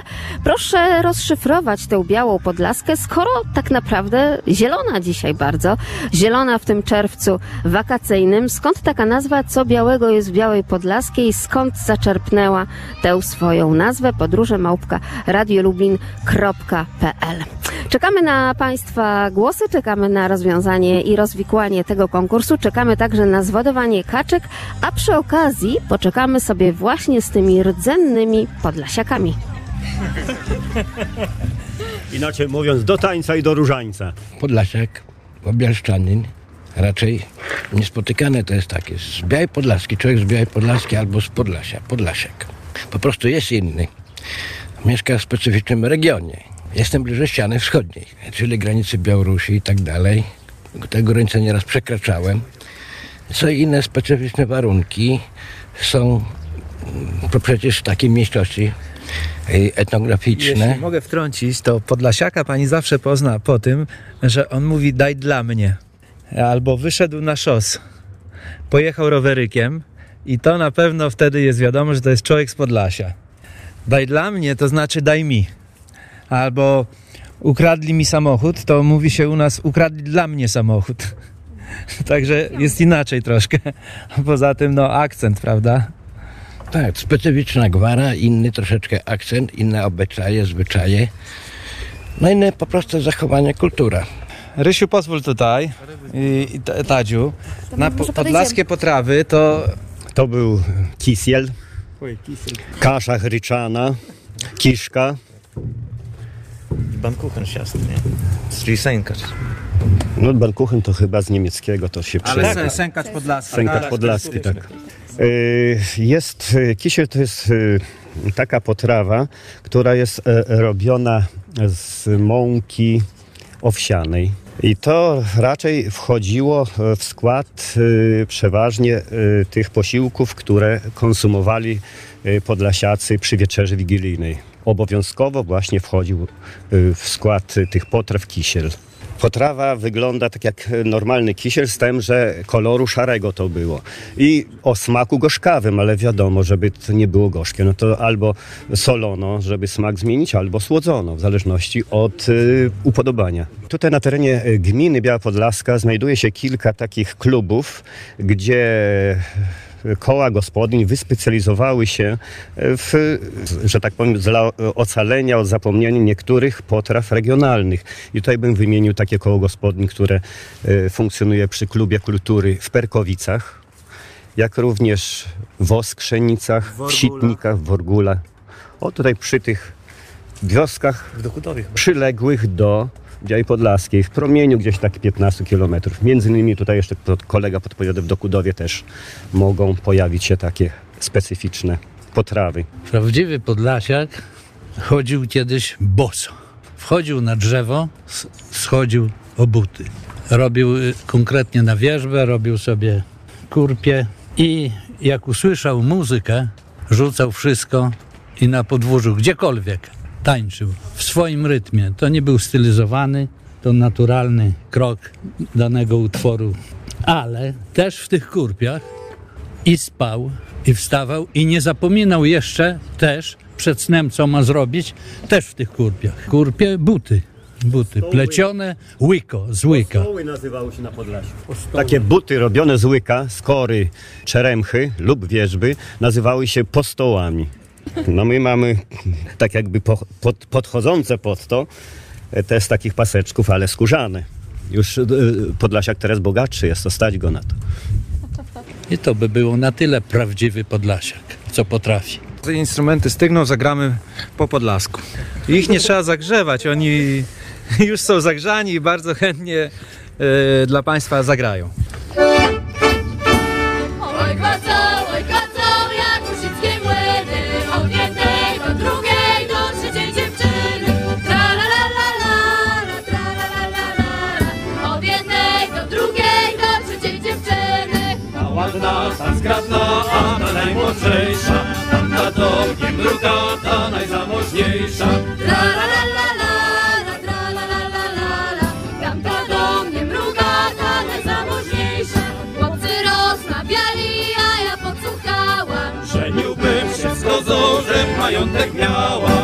Proszę rozszyfrować tę Białą Podlaskę, skoro tak naprawdę zielona dzisiaj bardzo, zielona w tym czerwcu wakacyjnym. Skąd taka nazwa? Co białego jest w Białej Podlaskiej? Skąd zaczerpnęła tę swoją nazwę? Podróże małpka radiolublin.pl Czekamy na Państwa głosy, czekamy na rozwiązanie i rozwikłanie tego konkursu, czekamy także na zwodowanie kaczek, a przy okazji poczekamy sobie właśnie z tymi rdzennymi podlasiakami. Inaczej mówiąc, do tańca i do różańca. Podlasiak, Bialszczanin, raczej niespotykane to jest takie. Z Białej Podlaski, człowiek z Białej Podlaski albo z Podlasia, Podlasiak. Po prostu jest inny. Mieszka w specyficznym regionie. Jestem bliżej ściany wschodniej, czyli granicy Białorusi i tak dalej. Te granice nieraz przekraczałem. Co inne specyficzne warunki są mm, przecież w takiej mniejszości y, etnograficzne. Jeśli mogę wtrącić, to Podlasiaka pani zawsze pozna po tym, że on mówi daj dla mnie. Albo wyszedł na szos, pojechał rowerykiem i to na pewno wtedy jest wiadomo, że to jest człowiek z Podlasia. Daj dla mnie to znaczy daj mi. Albo ukradli mi samochód, to mówi się u nas ukradli dla mnie samochód. Także jest inaczej troszkę. Poza tym no akcent, prawda? Tak, specyficzna gwara, inny troszeczkę akcent, inne obyczaje, zwyczaje. No inne po prostu zachowanie, kultura. Rysiu, pozwól tutaj. I, i Ta- Tadziu. Na po, podlaskie potrawy to To był kisiel, kasza gryczana, kiszka. Bankuchen ciasty, nie? Czyli sękarz. No bankuchen to chyba z niemieckiego to się Ale przejdzie. sen- sękacz podlaski. Sękacz Tak, podlaski, tak. Y, Jest, kisiel to jest y, taka potrawa, która jest e, robiona z mąki owsianej. I to raczej wchodziło e, w skład y, przeważnie tych posiłków, które konsumowali podlasiacy przy wieczerzy wigilijnej. Obowiązkowo właśnie wchodził w skład tych potraw kisiel. Potrawa wygląda tak jak normalny kisiel, z tym, że koloru szarego to było. I o smaku gorzkawym, ale wiadomo, żeby to nie było gorzkie, no to albo solono, żeby smak zmienić, albo słodzono, w zależności od y, upodobania. Tutaj na terenie y, gminy Biała Podlaska znajduje się kilka takich klubów, gdzie koła gospodyń wyspecjalizowały się w, że tak powiem, dla ocalenia od zapomnienia niektórych potraw regionalnych. I tutaj bym wymienił takie koło gospodyń, które e, funkcjonuje przy Klubie Kultury w Perkowicach, jak również w Oskrzenicach, w Sitnikach, w Worgule. O tutaj przy tych wioskach przyległych do Białej Podlaskiej, w promieniu gdzieś tak 15 kilometrów. Między innymi tutaj jeszcze pod- kolega podpowiada w Dokudowie też mogą pojawić się takie specyficzne potrawy. Prawdziwy Podlasiak chodził kiedyś boso. Wchodził na drzewo, schodził o buty. Robił y, konkretnie na wierzbę, robił sobie kurpie i jak usłyszał muzykę, rzucał wszystko i na podwórzu, gdziekolwiek, tańczył w swoim rytmie. To nie był stylizowany, to naturalny krok danego utworu. Ale też w tych kurpiach i spał, i wstawał, i nie zapominał jeszcze też przed snem, co ma zrobić, też w tych kurpiach. Kurpie, buty, buty, plecione, łyko, z łyka. Stoły nazywały się na Podlasiu. Takie buty robione z łyka, skory, czeremchy lub wierzby nazywały się postołami. No my mamy tak jakby po, pod, podchodzące pod to e, te z takich paseczków, ale skórzane. Już e, Podlasiak teraz bogatszy jest, to stać go na to. I to by było na tyle prawdziwy Podlasiak, co potrafi. Te instrumenty stygną, zagramy po podlasku. Ich nie trzeba zagrzewać, oni już są zagrzani i bardzo chętnie e, dla Państwa zagrają. Oj zgrabna, a ta najmłodszejsza, tamta do mnie mruga, ta najzamożniejsza. La la la la la, la la la tamta do mnie mruga, ta najzamożniejsza. Chłopcy rozmawiali, a ja podsłuchałam. Żeniłbym się z kozą, że majątek miała.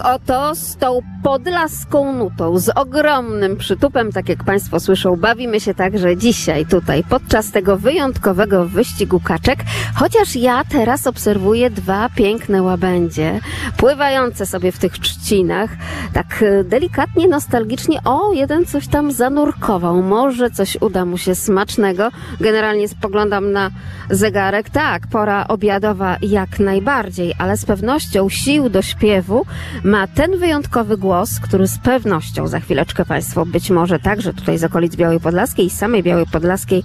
Tak oto z tą podlaską nutą, z ogromnym przytupem, tak jak Państwo słyszą, bawimy się także dzisiaj tutaj podczas tego wyjątkowego wyścigu kaczek, chociaż ja teraz obserwuję dwa piękne łabędzie, pływające sobie w tych trzcinach, tak e, delikatnie, nostalgicznie, o, jeden coś tam zanurkował, może coś uda mu się smacznego. Generalnie spoglądam na zegarek, tak, pora obiadowa jak najbardziej, ale z pewnością sił do śpiewu ma ten wyjątkowy głos, który z pewnością za chwileczkę Państwo być może także tutaj z okolic Białej Podlaskiej i samej Białej Podlaskiej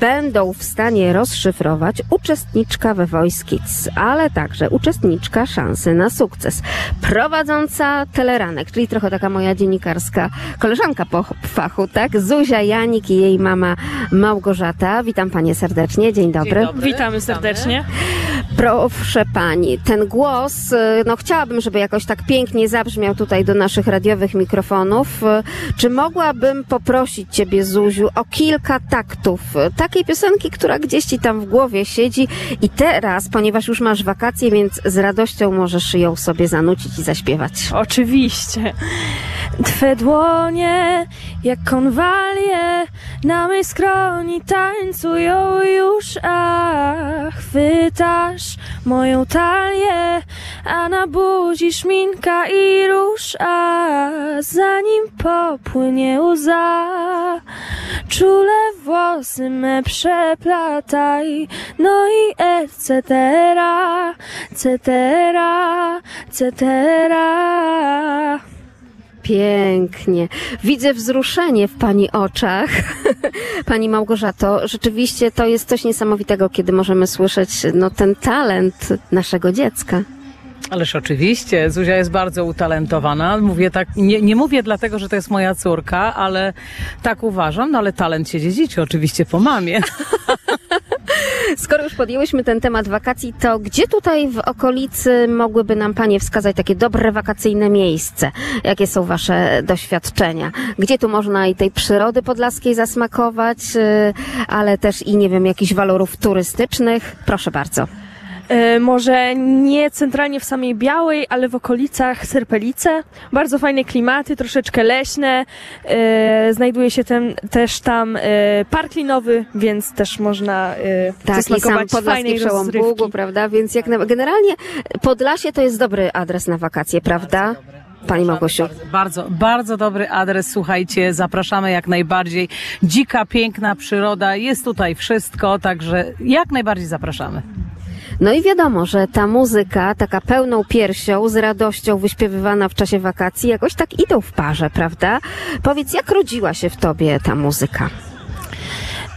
będą w stanie rozszyfrować uczestniczka we Voice Kids, ale także uczestniczka szansy na sukces. Prowadząca teleranek, czyli trochę taka moja dziennikarska koleżanka po fachu, tak? Zuzia Janik i jej mama Małgorzata. Witam Panie serdecznie, dzień dobry. Witamy serdecznie. Proszę pani, ten głos, y, no chciałabym, żeby jakoś tak pięknie zabrzmiał tutaj do naszych radiowych mikrofonów. Y, Czy mogłabym poprosić ciebie, Zuziu, o kilka taktów y, takiej piosenki, która gdzieś ci tam w głowie siedzi i teraz, ponieważ już masz wakacje, więc z radością możesz ją sobie zanucić i zaśpiewać. Oczywiście. Twe dłonie jak konwalie na mej skroni tańcują już, a chwytasz moją talię, a na buzi szminka i róż, a zanim popłynie łza, czule włosy me przeplataj, no i etc., cetera, cetera. Pięknie. Widzę wzruszenie w Pani oczach. Pani Małgorzato, rzeczywiście to jest coś niesamowitego, kiedy możemy słyszeć no, ten talent naszego dziecka. Ależ oczywiście, Zuzia jest bardzo utalentowana. Mówię tak, nie, nie mówię dlatego, że to jest moja córka, ale tak uważam, no ale talent się dziedziczy oczywiście po mamie. Skoro już podjęłyśmy ten temat wakacji, to gdzie tutaj w okolicy mogłyby nam Panie wskazać takie dobre wakacyjne miejsce? Jakie są Wasze doświadczenia? Gdzie tu można i tej przyrody podlaskiej zasmakować, y, ale też i nie wiem, jakichś walorów turystycznych? Proszę bardzo. E, może nie centralnie w samej Białej, ale w okolicach Serpelice. Bardzo fajne klimaty, troszeczkę leśne. E, znajduje się ten, też tam e, park linowy, więc też można Tak, i sam zasmakować fajnej przełom rozrywki. Bugu, prawda? Więc jak na, generalnie Podlasie to jest dobry adres na wakacje, prawda? Pani Małgosiu. Bardzo, bardzo dobry adres, słuchajcie, zapraszamy jak najbardziej. Dzika, piękna przyroda, jest tutaj wszystko, także jak najbardziej zapraszamy. No i wiadomo, że ta muzyka, taka pełną piersią, z radością wyśpiewywana w czasie wakacji, jakoś tak idą w parze, prawda? Powiedz, jak rodziła się w tobie ta muzyka?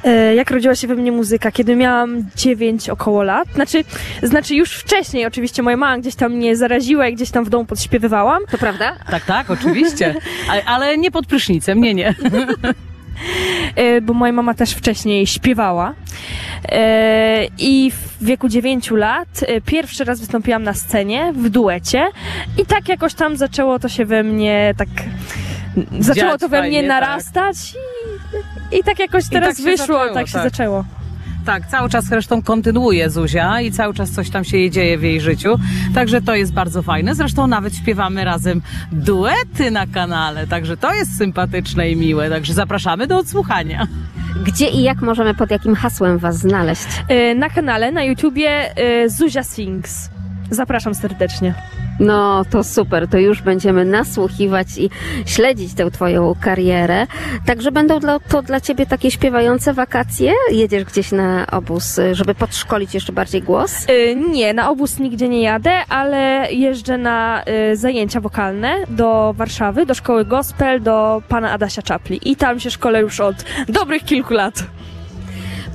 E, jak rodziła się we mnie muzyka, kiedy miałam 9 około lat. Znaczy, znaczy już wcześniej oczywiście moja mama gdzieś tam mnie zaraziła i gdzieś tam w domu podśpiewywałam. To prawda? Tak, tak, oczywiście, ale, ale nie pod prysznicem, nie, nie. E, bo moja mama też wcześniej śpiewała. E, I w wieku 9 lat e, pierwszy raz wystąpiłam na scenie w duecie i tak jakoś tam zaczęło to się we mnie tak zaczęło Dziać to we mnie fajnie, tak. narastać i, i tak jakoś teraz tak wyszło, zaczęło, tak się tak. zaczęło. Tak, cały czas zresztą kontynuuje Zuzia i cały czas coś tam się jej dzieje w jej życiu, także to jest bardzo fajne. Zresztą nawet śpiewamy razem duety na kanale, także to jest sympatyczne i miłe, także zapraszamy do odsłuchania. Gdzie i jak możemy, pod jakim hasłem was znaleźć? E, Na kanale, na YouTubie e, Zuzia Sings. Zapraszam serdecznie. No to super, to już będziemy nasłuchiwać i śledzić tę twoją karierę. Także będą dla, to dla ciebie takie śpiewające wakacje? Jedziesz gdzieś na obóz, y, żeby podszkolić jeszcze bardziej głos? E, Nie, na obóz nigdzie nie jadę, ale jeżdżę na e, zajęcia wokalne do Warszawy, do szkoły gospel, do pana Adasia Czapli. I tam się szkolę już od dobrych kilku lat.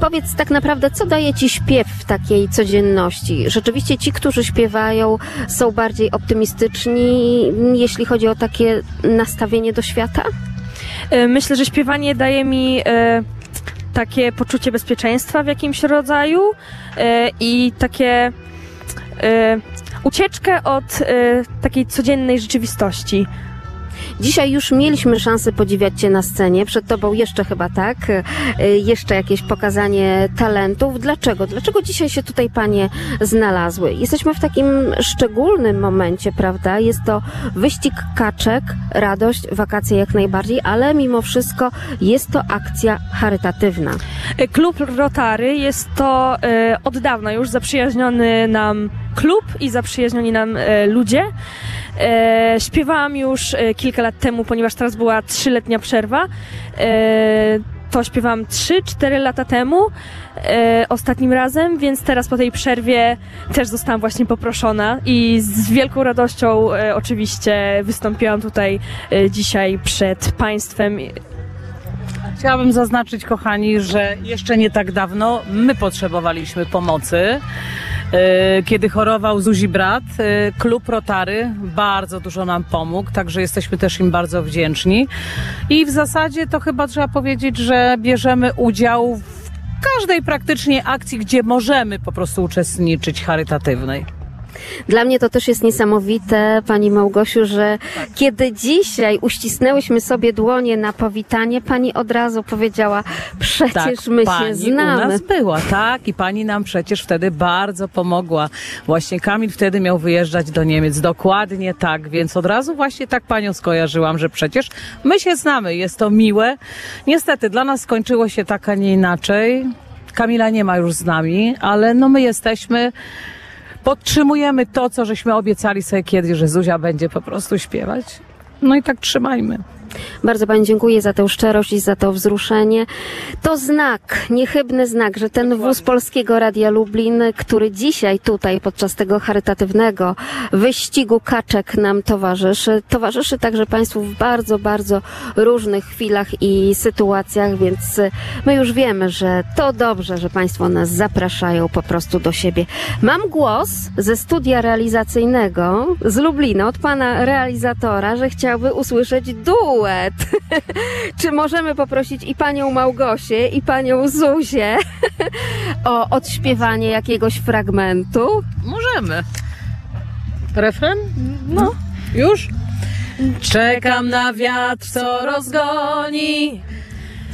Powiedz tak naprawdę, co daje Ci śpiew w takiej codzienności? Rzeczywiście ci, którzy śpiewają, są bardziej optymistyczni, jeśli chodzi o takie nastawienie do świata? E, Myślę, że śpiewanie daje mi e, takie poczucie bezpieczeństwa w jakimś rodzaju e, i takie ucieczkę od takiej codziennej rzeczywistości. Dzisiaj już mieliśmy szansę podziwiać Cię na scenie. Przed Tobą jeszcze chyba tak, e, jeszcze jakieś pokazanie talentów. Dlaczego? Dlaczego dzisiaj się tutaj Panie znalazły? Jesteśmy w takim szczególnym momencie, prawda? Jest to wyścig kaczek, radość, wakacje jak najbardziej, ale mimo wszystko jest to akcja charytatywna. Klub Rotary jest to e, od dawna już zaprzyjaźniony nam klub i zaprzyjaźnioni nam e, ludzie. E, śpiewałam już e, kilka lat temu, ponieważ teraz była trzyletnia przerwa. E, to śpiewałam 3-4 lata temu, e, ostatnim razem, więc teraz po tej przerwie też zostałam właśnie poproszona i z wielką radością e, oczywiście wystąpiłam tutaj e, dzisiaj przed Państwem. Chciałabym zaznaczyć, kochani, że jeszcze nie tak dawno my potrzebowaliśmy pomocy. E, Kiedy chorował Zuzi brat, e, klub Rotary bardzo dużo nam pomógł, także jesteśmy też im bardzo wdzięczni. I w zasadzie to chyba trzeba powiedzieć, że bierzemy udział w każdej praktycznie akcji, gdzie możemy po prostu uczestniczyć charytatywnej. Dla mnie to też jest niesamowite, Pani Małgosiu, że kiedy dzisiaj uścisnęłyśmy sobie dłonie na powitanie, Pani od razu powiedziała, przecież my Tak, pani się znamy. u nas była, tak, i pani nam przecież wtedy bardzo pomogła. Właśnie Kamil wtedy miał wyjeżdżać do Niemiec, dokładnie tak, więc od razu właśnie tak panią skojarzyłam, że przecież my się znamy, jest to miłe. Niestety dla nas skończyło się tak, a nie inaczej. Kamila nie ma już z nami, ale no my jesteśmy, podtrzymujemy to, co żeśmy obiecali sobie kiedyś, że Zuzia będzie po prostu śpiewać. No i tak trzymajmy. Bardzo Pani dziękuję za tę szczerość i za to wzruszenie. To znak, niechybny znak, że ten wóz Polskiego Radia Lublin, który dzisiaj tutaj podczas tego charytatywnego wyścigu kaczek nam towarzyszy, towarzyszy także Państwu w bardzo, bardzo różnych chwilach i sytuacjach, więc my już wiemy, że to dobrze, że Państwo nas zapraszają po prostu do siebie. Mam głos ze studia realizacyjnego z Lublina od Pana realizatora, że chciałby usłyszeć duet. Czy możemy poprosić i panią Małgosię, i panią Zuzię o odśpiewanie jakiegoś fragmentu? Możemy. Refren? No. Już? Czekam na wiatr, co rozgoni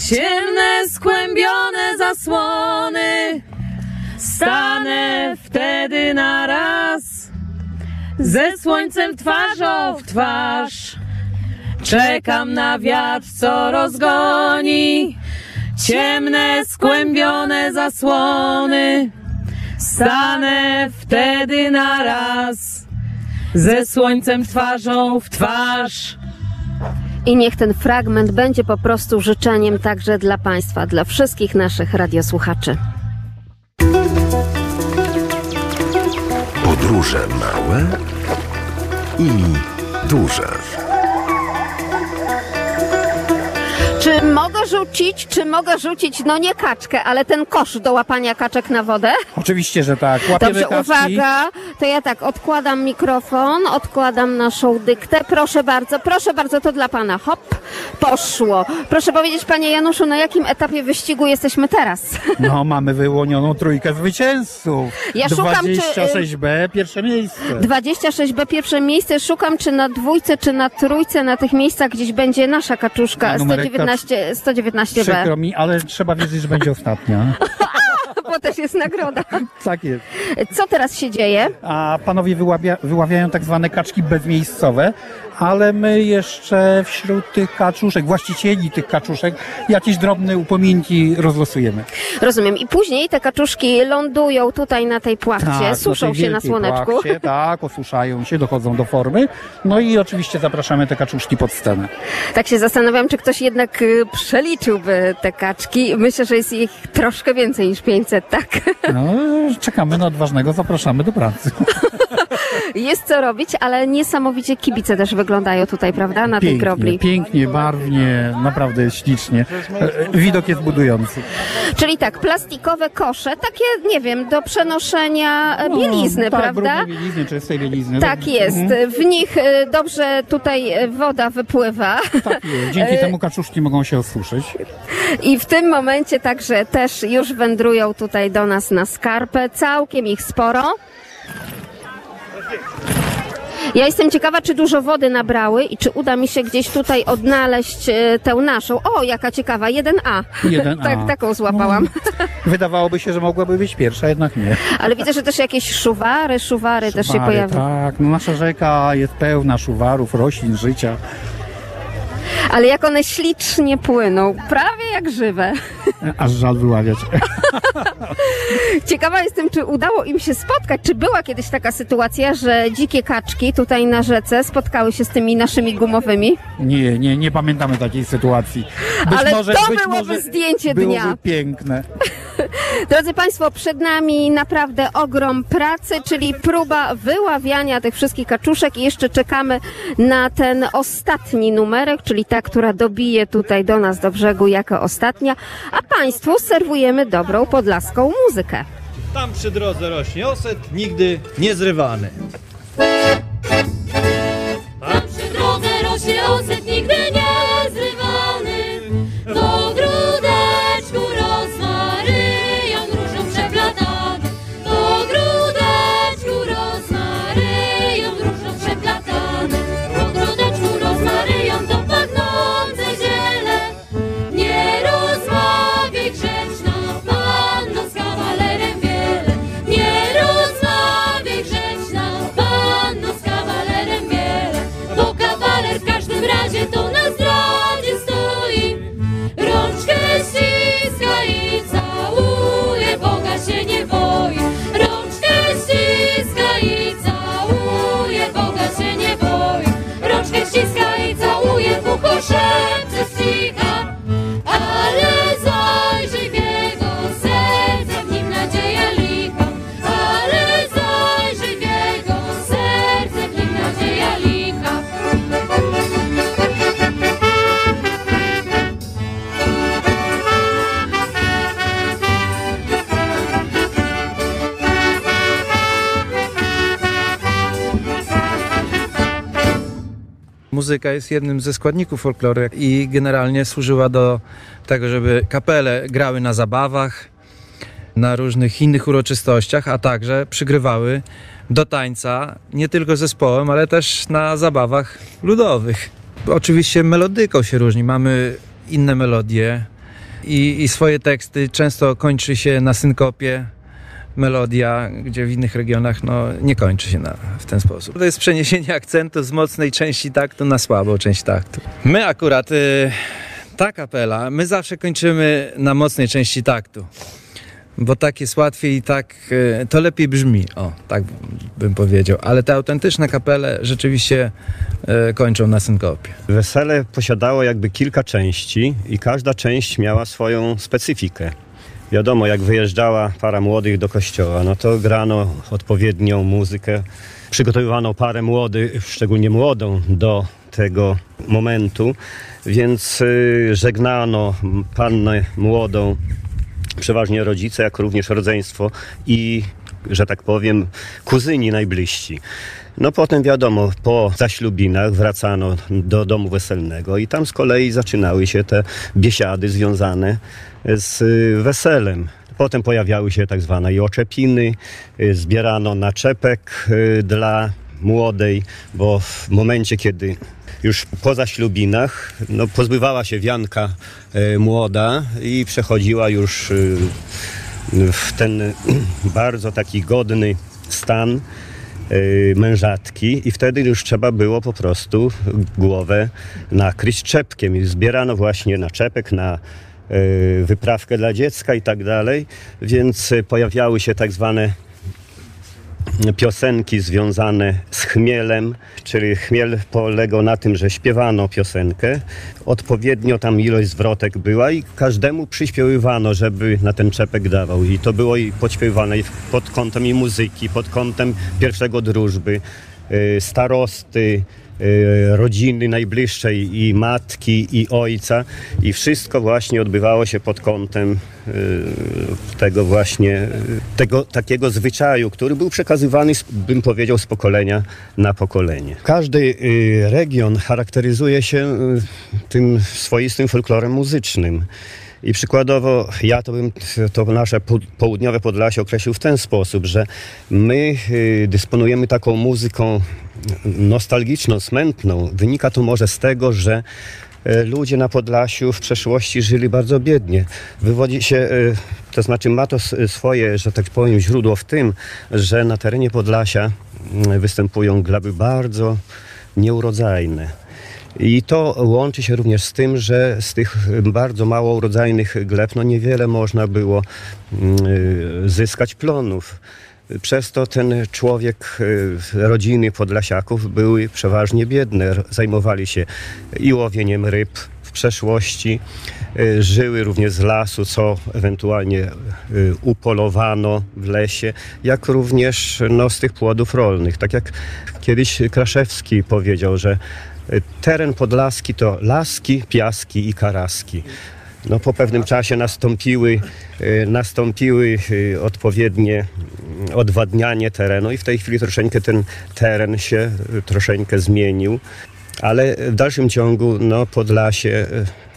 ciemne, skłębione zasłony. Stanę wtedy na raz ze słońcem twarzą w twarz. Czekam na wiatr, co rozgoni ciemne, skłębione zasłony. Stanę wtedy na raz ze słońcem twarzą w twarz. I niech ten fragment będzie po prostu życzeniem także dla Państwa, dla wszystkich naszych radiosłuchaczy. Podróże małe i duże. Czy mogę rzucić, czy mogę rzucić, no nie kaczkę, ale ten kosz do łapania kaczek na wodę? Oczywiście, że tak. Łapiemy Dobrze, kaczki. uwaga, to ja tak, odkładam mikrofon, odkładam naszą dyktę, proszę bardzo, proszę bardzo, to dla Pana, hop, poszło. Proszę powiedzieć, Panie Januszu, na jakim etapie wyścigu jesteśmy teraz? No, mamy wyłonioną trójkę zwycięzców. Ja szukam, czy, y, 26B, pierwsze miejsce. 26B pierwsze miejsce, szukam czy na dwójce, czy na trójce, na tych miejscach gdzieś będzie nasza kaczuszka, A numerek 119, 119B. Przykro mi, ale trzeba wiedzieć, że będzie ostatnia. Bo też jest nagroda. tak jest. Co teraz się dzieje? A panowie wyławia, wyławiają tak zwane kaczki bezmiejscowe, ale my jeszcze wśród tych kaczuszek, właścicieli tych kaczuszek, jakieś drobne upominki rozlosujemy. Rozumiem. I później te kaczuszki lądują tutaj na tej płachcie, Tak, suszą tej się na słoneczku. Płachcie, tak, osuszają się, dochodzą do formy. No i oczywiście zapraszamy te kaczuszki pod scenę. Tak się zastanawiam, czy ktoś jednak y, przeliczyłby te kaczki. Myślę, że jest ich troszkę więcej niż 500, tak? No, czekamy na odważnego, zapraszamy do pracy. Jest co robić, ale niesamowicie kibice też wyglądają tutaj, prawda, na tej Pięknie, grobli. pięknie, barwnie, naprawdę ślicznie. E, Widok jest budujący. Czyli tak, plastikowe kosze, takie, nie wiem, do przenoszenia e, bielizny, tak, prawda? bielizny, czystej bielizny. Tak jest. Mhm. W nich e, dobrze tutaj woda wypływa. Dzięki E, temu kaczuszki mogą się osuszyć. I w tym momencie także też już wędrują tutaj do nas na skarpę. Całkiem ich sporo. Ja jestem ciekawa, czy dużo wody nabrały i czy uda mi się gdzieś tutaj odnaleźć e, tę naszą. O, jaka ciekawa, 1A. 1A. tak, taką złapałam. Wydawałoby się, że mogłaby być pierwsza, jednak nie. Ale widzę, że też jakieś szuwary, szuwary też się Szuwary, pojawiły. Tak, no nasza rzeka jest pełna szuwarów, roślin, życia. Ale jak one ślicznie płyną, prawie jak żywe. Aż żal wyławiać. Ciekawa jestem, czy udało im się spotkać. Czy była kiedyś taka sytuacja, że dzikie kaczki tutaj na rzece spotkały się z tymi naszymi gumowymi? Nie, nie, nie pamiętamy takiej sytuacji. Być Ale może, to byłoby może zdjęcie byłoby dnia. piękne. Drodzy Państwo, przed nami naprawdę ogrom pracy, czyli próba wyławiania tych wszystkich kaczuszek i jeszcze czekamy na ten ostatni numerek, czyli ta, która dobije tutaj do nas do brzegu jako ostatnia, a Państwu serwujemy dobrą podlaską muzykę. Tam przy drodze rośnie oset, nigdy nie zrywany. Tam przy drodze rośnie oset nigdy Muzyka jest jednym ze składników folkloru i generalnie służyła do tego, żeby kapele grały na zabawach, na różnych innych uroczystościach, a także przygrywały do tańca nie tylko zespołem, ale też na zabawach ludowych. Oczywiście melodyką się różni. Mamy inne melodie i, i swoje teksty. Często kończy się na synkopie melodia, gdzie w innych regionach no, nie kończy się na, w ten sposób. To jest przeniesienie akcentu z mocnej części taktu na słabą część taktu. My akurat, y, ta kapela, my zawsze kończymy na mocnej części taktu. Bo tak jest łatwiej i tak y, to lepiej brzmi. O, tak bym powiedział. Ale te autentyczne kapele rzeczywiście y, kończą na synkopie. Wesele posiadało jakby kilka części i każda część miała swoją specyfikę. Wiadomo, jak wyjeżdżała para młodych do kościoła, no to grano odpowiednią muzykę. Przygotowywano parę młodych, szczególnie młodą, do tego momentu, więc y, żegnano pannę młodą, przeważnie rodzice, jak również rodzeństwo i, że tak powiem, kuzyni najbliżsi. No potem wiadomo, po zaślubinach wracano do domu weselnego i tam z kolei zaczynały się te biesiady związane z y, weselem. Potem pojawiały się tak zwane oczepiny, y, zbierano naczepek y, dla młodej, bo w momencie, kiedy już po zaślubinach no, pozbywała się wianka młoda i przechodziła już w ten bardzo taki godny stan mężatki i wtedy już trzeba było po prostu głowę nakryć czepkiem. I zbierano właśnie na czepek, na y, wyprawkę dla dziecka i tak dalej, więc y, pojawiały się tak zwane piosenki związane z chmielem, czyli chmiel polegał na tym, że śpiewano piosenkę, odpowiednio tam ilość zwrotek była i każdemu przyśpiewywano, żeby na ten czepek dawał. I to było i podśpiewane pod kątem i muzyki, pod kątem pierwszego drużby, y, starosty, rodziny najbliższej i matki i ojca i wszystko właśnie odbywało się pod kątem y, tego właśnie, y, tego takiego zwyczaju, który był przekazywany, bym powiedział, z pokolenia na pokolenie. Każdy y, region charakteryzuje się y, tym swoistym folklorem muzycznym. I przykładowo ja to bym to nasze po- południowe Podlasie określił w ten sposób, że my y, dysponujemy taką muzyką nostalgiczną, smętną. Wynika to może z tego, że e, ludzie na Podlasiu w przeszłości żyli bardzo biednie. Wywodzi się, e, to znaczy ma to s- swoje, że tak powiem, źródło w tym, że na terenie Podlasia mm, występują gleby bardzo nieurodzajne. I to łączy się również z tym, że z tych bardzo mało urodzajnych gleb no niewiele można było mm, zyskać plonów. Przez to ten człowiek, y, rodziny podlasiaków były przeważnie biedne. Zajmowali się i łowieniem ryb w przeszłości, y, żyły również z lasu, co ewentualnie y, upolowano w lesie, jak również no, z tych płodów rolnych. Tak jak kiedyś Kraszewski powiedział, że teren podlaski to laski, piaski i karaski. No, po pewnym czasie nastąpiły, y, nastąpiły y, odpowiednie mm, odwadnianie terenu i w tej chwili troszeczkę ten teren się y, troszeczkę zmienił, ale w dalszym ciągu no, Podlasie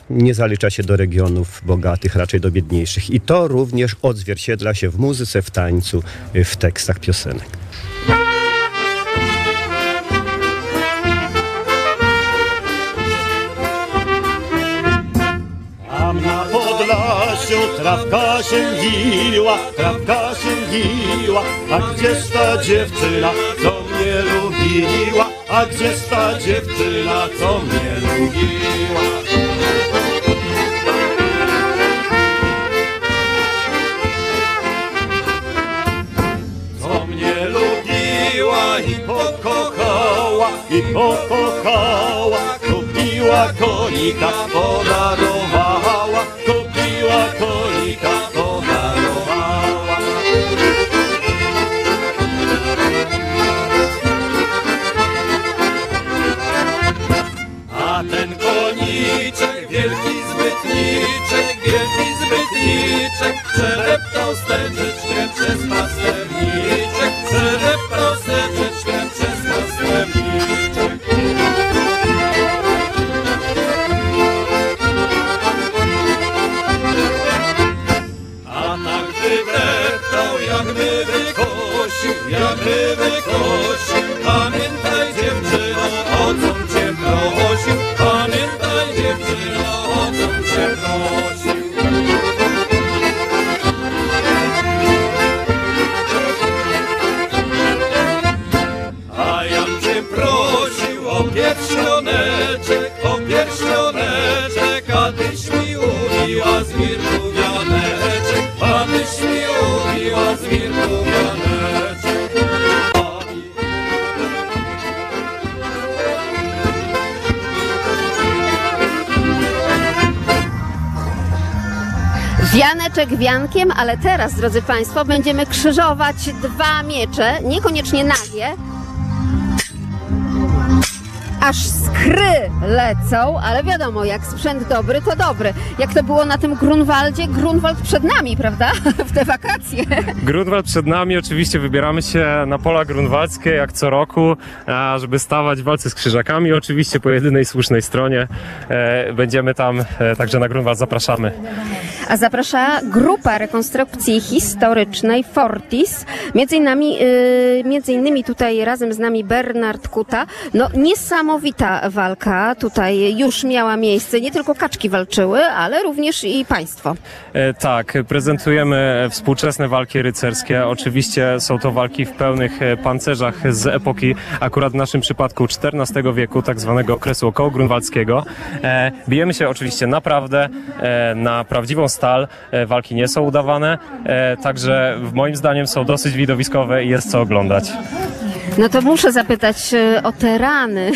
nie zalicza się do regionów bogatych, raczej do biedniejszych. I to również odzwierciedla się w muzyce, w tańcu, w tekstach piosenek. Trawka się wiła, trawka się wiła, a gdzież ta dziewczyna, co mnie lubiła, a gdzież ta dziewczyna, co mnie lubiła. Co mnie lubiła i pokochała, i pokochała, kupiła konika, podarowała, wielki zbytniczek, przedeptał Wianeczek wiankiem, ale teraz, drodzy Państwo, będziemy krzyżować dwa miecze, niekoniecznie nagie. Aż skry lecą, ale wiadomo, jak sprzęt dobry, to dobry. Jak to było na tym Grunwaldzie? Grunwald przed nami, prawda? W te wakacje. Grunwald przed nami, oczywiście wybieramy się na pola grunwaldzkie jak co roku, żeby stawać w walce z krzyżakami, oczywiście po jedynej słusznej stronie. E, Będziemy tam, e, także na Grunwald zapraszamy. A zaprasza grupa rekonstrukcji historycznej Fortis. Między innymi, yy, między innymi tutaj razem z nami Bernard Kuta. No niesamowita walka tutaj już miała miejsce. Nie tylko kaczki walczyły, ale również i państwo. E, Tak, prezentujemy współczesne walki rycerskie. Oczywiście są to walki w pełnych e, pancerzach z epoki, akurat w naszym przypadku XIV wieku, tak zwanego okresu okołogrunwaldzkiego. E, Bijemy się oczywiście naprawdę na prawdziwą stal. E, Walki nie są udawane, e, także moim zdaniem są dosyć widowiskowe i jest co oglądać. No to muszę zapytać e, o te rany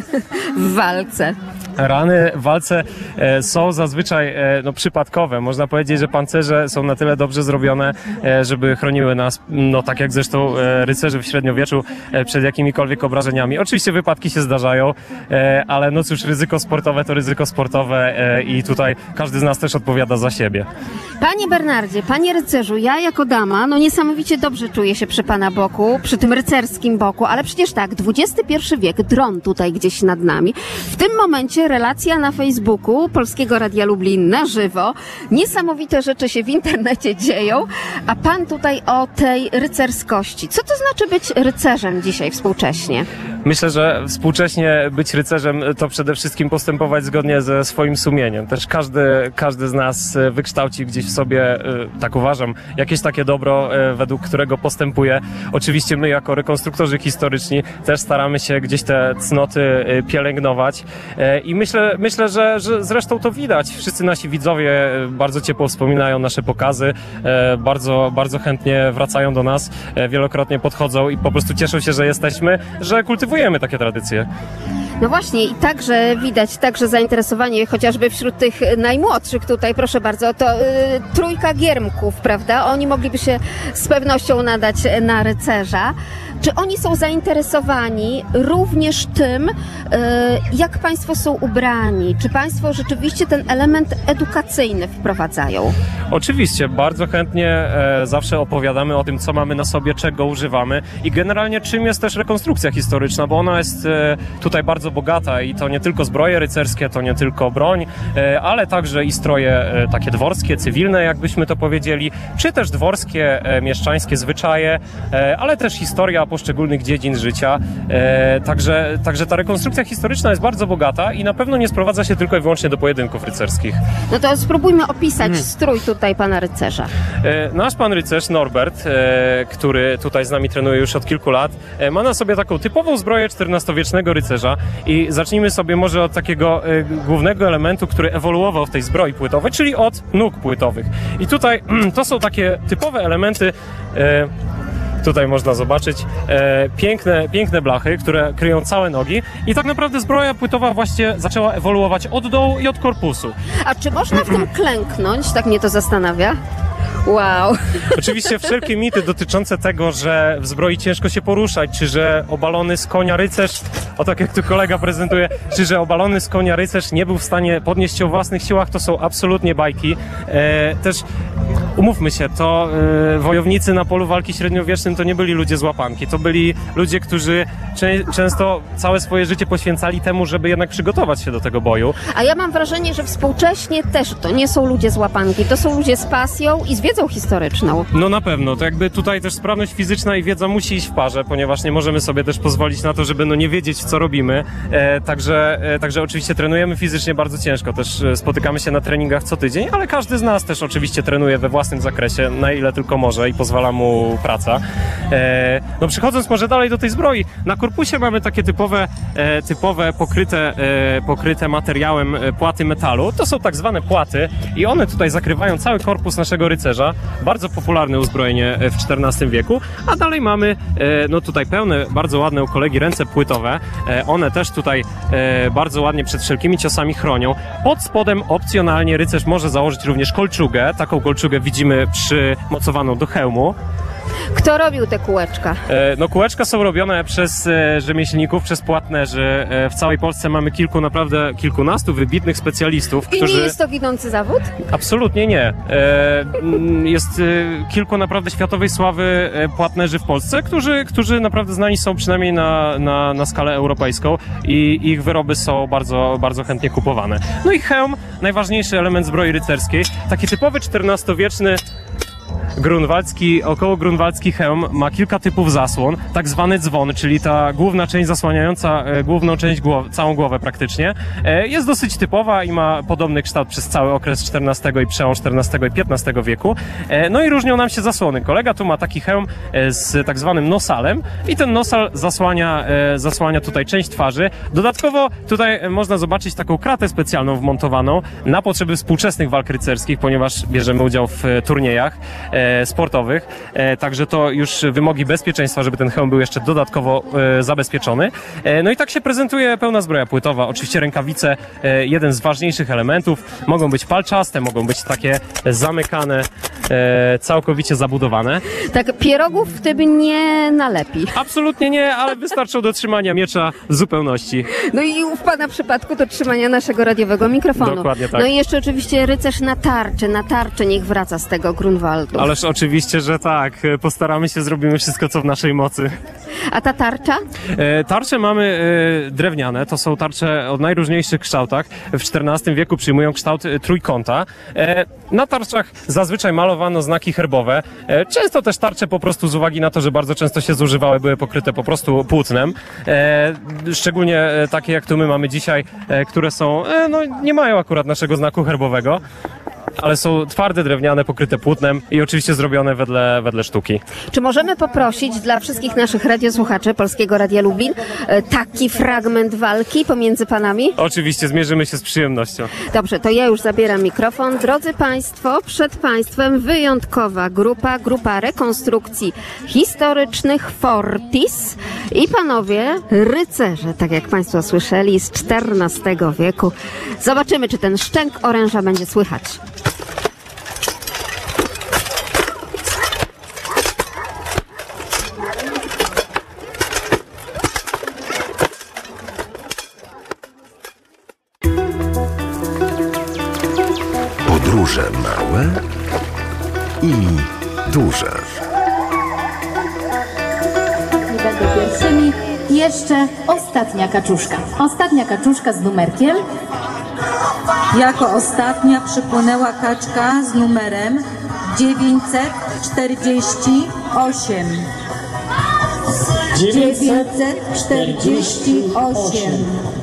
w walce. Rany w walce e, są zazwyczaj e, no, przypadkowe. Można powiedzieć, że pancerze są na tyle dobrze zrobione, e, żeby chroniły nas, no tak jak zresztą rycerze w średniowieczu, przed jakimikolwiek obrażeniami. Oczywiście wypadki się zdarzają, ale no cóż, ryzyko sportowe to ryzyko sportowe i tutaj każdy z nas też odpowiada za siebie. Panie Bernardzie, panie rycerzu, ja jako dama, no niesamowicie dobrze czuję się przy pana boku, przy tym rycerskim boku, ale przecież tak, XXI wiek, dron tutaj gdzieś nad nami. W tym momencie relacja na Facebooku Polskiego Radia Lublin na żywo. Niesamowite rzeczy się w internecie dzieją, a pan tutaj o tej rycerskości. Co to znaczy być rycerzem dzisiaj współcześnie? Myślę, że współcześnie być rycerzem to przede wszystkim postępować zgodnie ze swoim sumieniem. Też każdy, każdy z nas e, wykształci gdzieś w sobie, e, tak uważam, jakieś takie dobro, e, według którego postępuje. Oczywiście my jako rekonstruktorzy historyczni też staramy się gdzieś te cnoty pielęgnować i myślę, myślę że, że zresztą to widać. Wszyscy nasi widzowie e, bardzo ciepło wspominają nasze pokazy, e, bardzo, bardzo chętnie wracają do nas, e, wielokrotnie podchodzą i po prostu cieszą się, że jesteśmy, że kultywujemy takie tradycje. No właśnie i także widać także zainteresowanie chociażby wśród tych najmłodszych tutaj, proszę bardzo, to y, trójka giermków, prawda? Oni mogliby się z pewnością nadać na rycerza. Czy oni są zainteresowani również tym, y, jak Państwo są ubrani? Czy Państwo rzeczywiście ten element edukacyjny wprowadzają? Oczywiście, bardzo chętnie e, zawsze opowiadamy o tym, co mamy na sobie, czego używamy i generalnie czym jest też rekonstrukcja historyczna, bo ona jest e, tutaj bardzo bogata i to nie tylko zbroje rycerskie, to nie tylko broń, e, ale także i stroje e, takie dworskie, cywilne, jakbyśmy to powiedzieli, czy też dworskie, e, mieszczańskie zwyczaje, e, ale też historia poszczególnych dziedzin życia. E, także, także ta rekonstrukcja historyczna jest bardzo bogata i na pewno nie sprowadza się tylko i wyłącznie do pojedynków rycerskich. No to spróbujmy opisać Hmm. strój tutaj pana rycerza. E, Nasz pan rycerz Norbert, e, który tutaj z nami trenuje już od kilku lat, ma na sobie taką typową zbroję XIV-wiecznego rycerza i zacznijmy sobie może od takiego głównego elementu, który ewoluował w tej zbroi płytowej, czyli od nóg płytowych. I tutaj to są takie typowe elementy Tutaj można zobaczyć e, piękne, piękne blachy, które kryją całe nogi i tak naprawdę zbroja płytowa właśnie zaczęła ewoluować od dołu i od korpusu. A czy można w tym klęknąć? Tak mnie to zastanawia. Wow. Oczywiście wszelkie mity dotyczące tego, że w zbroi ciężko się poruszać, czy że obalony z konia rycerz, o tak jak tu kolega prezentuje, czy że obalony z konia rycerz nie był w stanie podnieść się o własnych siłach, to są absolutnie bajki. E, też umówmy się, to e, wojownicy na polu walki średniowiecznym to nie byli ludzie z łapanki, to byli ludzie, którzy czę- często całe swoje życie poświęcali temu, żeby jednak przygotować się do tego boju. A ja mam wrażenie, że współcześnie też to nie są ludzie z łapanki, to są ludzie z pasją i z wiedzą historyczną. No na pewno, to jakby tutaj też sprawność fizyczna i wiedza musi iść w parze, ponieważ nie możemy sobie też pozwolić na to, żeby no nie wiedzieć, co robimy. E, także, e, także oczywiście trenujemy fizycznie bardzo ciężko, też e, spotykamy się na treningach co tydzień, ale każdy z nas też oczywiście trenuje we własnym zakresie, na ile tylko może i pozwala mu praca. E, no przechodząc może dalej do tej zbroi, na korpusie mamy takie typowe, e, typowe pokryte, e, pokryte materiałem płaty metalu. To są tak zwane płaty i one tutaj zakrywają cały korpus naszego rycerza. Bardzo popularne uzbrojenie w XIV wieku. A dalej mamy no tutaj pełne, bardzo ładne u kolegi ręce płytowe. One też tutaj bardzo ładnie przed wszelkimi ciosami chronią. Pod spodem opcjonalnie rycerz może założyć również kolczugę. Taką kolczugę widzimy przymocowaną do hełmu. Kto robił te kółeczka? E, No kółeczka są robione przez e, rzemieślników, przez płatnerzy. E, W całej Polsce mamy kilku, naprawdę kilkunastu wybitnych specjalistów, I nie którzy... jest to ginący zawód? Absolutnie nie. Jest kilku naprawdę światowej sławy płatnerzy w Polsce, którzy, którzy naprawdę znani są przynajmniej na, na, na skalę europejską i ich wyroby są bardzo, bardzo chętnie kupowane. No i hełm, najważniejszy element zbroi rycerskiej, taki typowy XIV-wieczny grunwaldzki, około grunwaldzki hełm ma kilka typów zasłon, tak zwany dzwon, czyli ta główna część zasłaniająca e, główną część, głow, całą głowę praktycznie, e, jest dosyć typowa i ma podobny kształt przez cały okres XIV i przełom XIV i XV wieku. E, no i różnią nam się zasłony. Kolega tu ma taki hełm z tak zwanym nosalem i ten nosal zasłania, zasłania tutaj część twarzy. Dodatkowo tutaj można zobaczyć taką kratę specjalną wmontowaną na potrzeby współczesnych walk rycerskich, ponieważ bierzemy udział w turniejach sportowych, e, także to już wymogi bezpieczeństwa, żeby ten hełm był jeszcze dodatkowo e, zabezpieczony. E, no i tak się prezentuje pełna zbroja płytowa. Oczywiście rękawice, e, jeden z ważniejszych elementów. Mogą być palczaste, mogą być takie zamykane, e, całkowicie zabudowane. Tak, pierogów w tym nie nalepi. Absolutnie nie, ale wystarczą do trzymania miecza w zupełności. No i w Pana przypadku do trzymania naszego radiowego mikrofonu. Dokładnie tak. No i jeszcze oczywiście rycerz na tarczy, na tarczy niech wraca z tego Grunwaldu. Ależ oczywiście, że tak. Postaramy się, zrobimy wszystko, co w naszej mocy. A ta tarcza? E, Tarcze mamy e, drewniane, to są tarcze o najróżniejszych kształtach. W XIV wieku przyjmują kształt e, trójkąta. E, Na tarczach zazwyczaj malowano znaki herbowe. E, Często też tarcze po prostu z uwagi na to, że bardzo często się zużywały, były pokryte po prostu płótnem. E, Szczególnie takie jak tu my mamy dzisiaj, które są, no nie mają akurat naszego znaku herbowego. Ale są twarde, drewniane, pokryte płótnem i oczywiście zrobione wedle, wedle sztuki. Czy możemy poprosić dla wszystkich naszych radiosłuchaczy Polskiego Radia Lublin e, taki fragment walki pomiędzy panami? Oczywiście zmierzymy się z przyjemnością. Dobrze, to ja już zabieram mikrofon. Drodzy Państwo, przed Państwem wyjątkowa grupa, grupa rekonstrukcji historycznych Fortis i panowie rycerze, tak jak Państwo słyszeli, z XIV wieku. Zobaczymy, czy ten szczęk oręża będzie słychać. Duże. Nie będą pierwszymi. Jeszcze ostatnia kaczuszka. Ostatnia kaczuszka z numerkiem. Jako ostatnia przypłynęła kaczka z numerem 948. 948.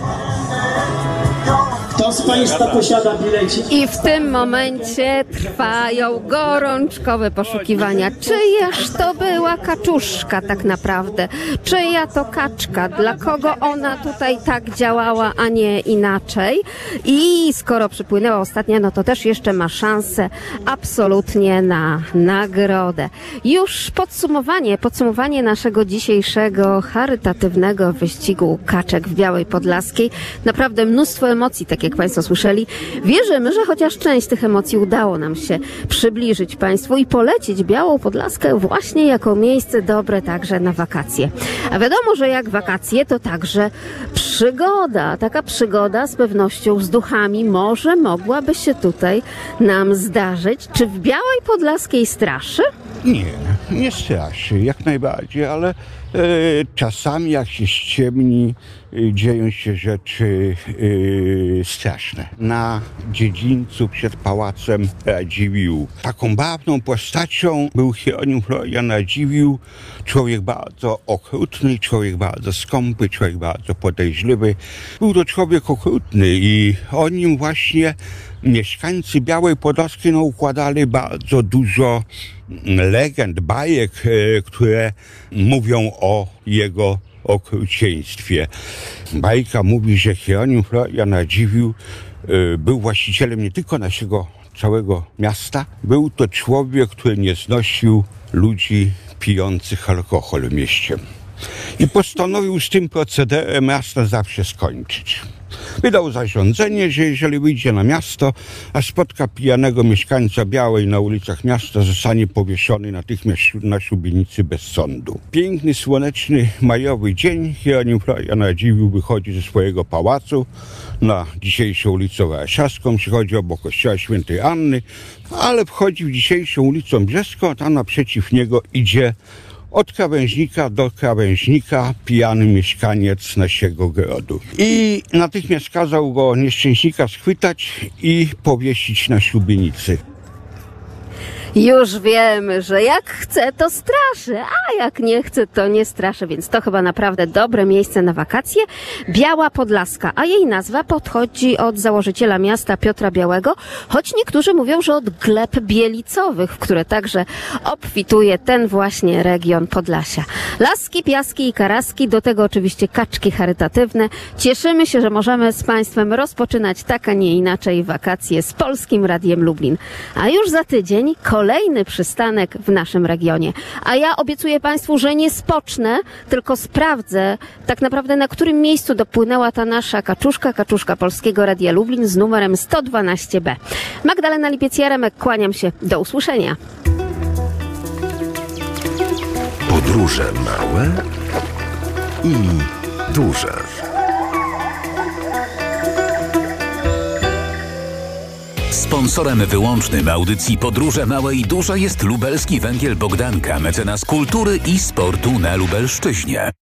Kto z Państwa posiada bilecik? I w tym momencie trwają gorączkowe poszukiwania. Czyjaż to była kaczuszka tak naprawdę? Czyja to kaczka? Dla kogo ona tutaj tak działała, a nie inaczej? I skoro przypłynęła ostatnia, no to też jeszcze ma szansę absolutnie na nagrodę. Już podsumowanie, podsumowanie naszego dzisiejszego charytatywnego wyścigu kaczek w Białej Podlaskiej. Naprawdę mnóstwo emocji, tak jak Państwo słyszeli. Wierzymy, że chociaż część tych emocji udało nam się przybliżyć Państwu i polecić Białą Podlaskę właśnie jako miejsce dobre także na wakacje. A wiadomo, że jak wakacje, to także przygoda. Taka przygoda z pewnością z duchami może mogłaby się tutaj nam zdarzyć. Czy w Białej Podlaskiej straszy? Nie, nie straszy, jak najbardziej, ale czasami jak się ściemni, e, dzieją się rzeczy e, straszne. Na dziedzińcu przed pałacem Radziwiłł. Taką bawną postacią był Hieronium Florian Radziwiłł. Człowiek bardzo okrutny, człowiek bardzo skąpy, człowiek bardzo podejrzliwy. Był to człowiek okrutny i o nim właśnie mieszkańcy Białej Podlaskiej no, układali bardzo dużo legend, bajek, e, które mówią o jego okrucieństwie. Bajka mówi, że Hieronium Florian Radziwiłł e, był właścicielem nie tylko naszego całego miasta, był to człowiek, który nie znosił ludzi pijących alkohol w mieście. I postanowił z tym procederem raz na zawsze skończyć. Wydał zarządzenie, że jeżeli wyjdzie na miasto, a spotka pijanego mieszkańca Białej na ulicach miasta, zostanie powieszony natychmiast na szubienicy bez sądu. Piękny, słoneczny, majowy dzień Hieronim Florian Radziwiłł wychodzi ze swojego pałacu na dzisiejszą ulicę Warszawską, przychodzi obok kościoła świętej Anny, ale wchodzi w dzisiejszą ulicą Brzeską, a tam naprzeciw niego idzie od krawężnika do krawężnika pijany mieszkaniec naszego grodu. I natychmiast kazał go nieszczęśnika schwytać i powiesić na szubienicy. Już wiemy, że jak chce, to straszy, a jak nie chce, to nie straszy, więc to chyba naprawdę dobre miejsce na wakacje. Biała Podlaska, a jej nazwa podchodzi od założyciela miasta Piotra Białego, choć niektórzy mówią, że od gleb bielicowych, w które także obfituje ten właśnie region Podlasia. Laski, piaski i karaski, do tego oczywiście kaczki charytatywne. Cieszymy się, że możemy z Państwem rozpoczynać tak, a nie inaczej wakacje z Polskim Radiem Lublin. A już za tydzień kolejny przystanek w naszym regionie. A ja obiecuję Państwu, że nie spocznę, tylko sprawdzę tak naprawdę na którym miejscu dopłynęła ta nasza kaczuszka, kaczuszka Polskiego Radia Lublin z numerem 112b. Magdalena Lipiec-Jaremek, kłaniam się. Do usłyszenia. Podróże małe i duże. Sponsorem wyłącznym audycji Podróże Małe i Duże jest lubelski węgiel Bogdanka, mecenas kultury i sportu na Lubelszczyźnie.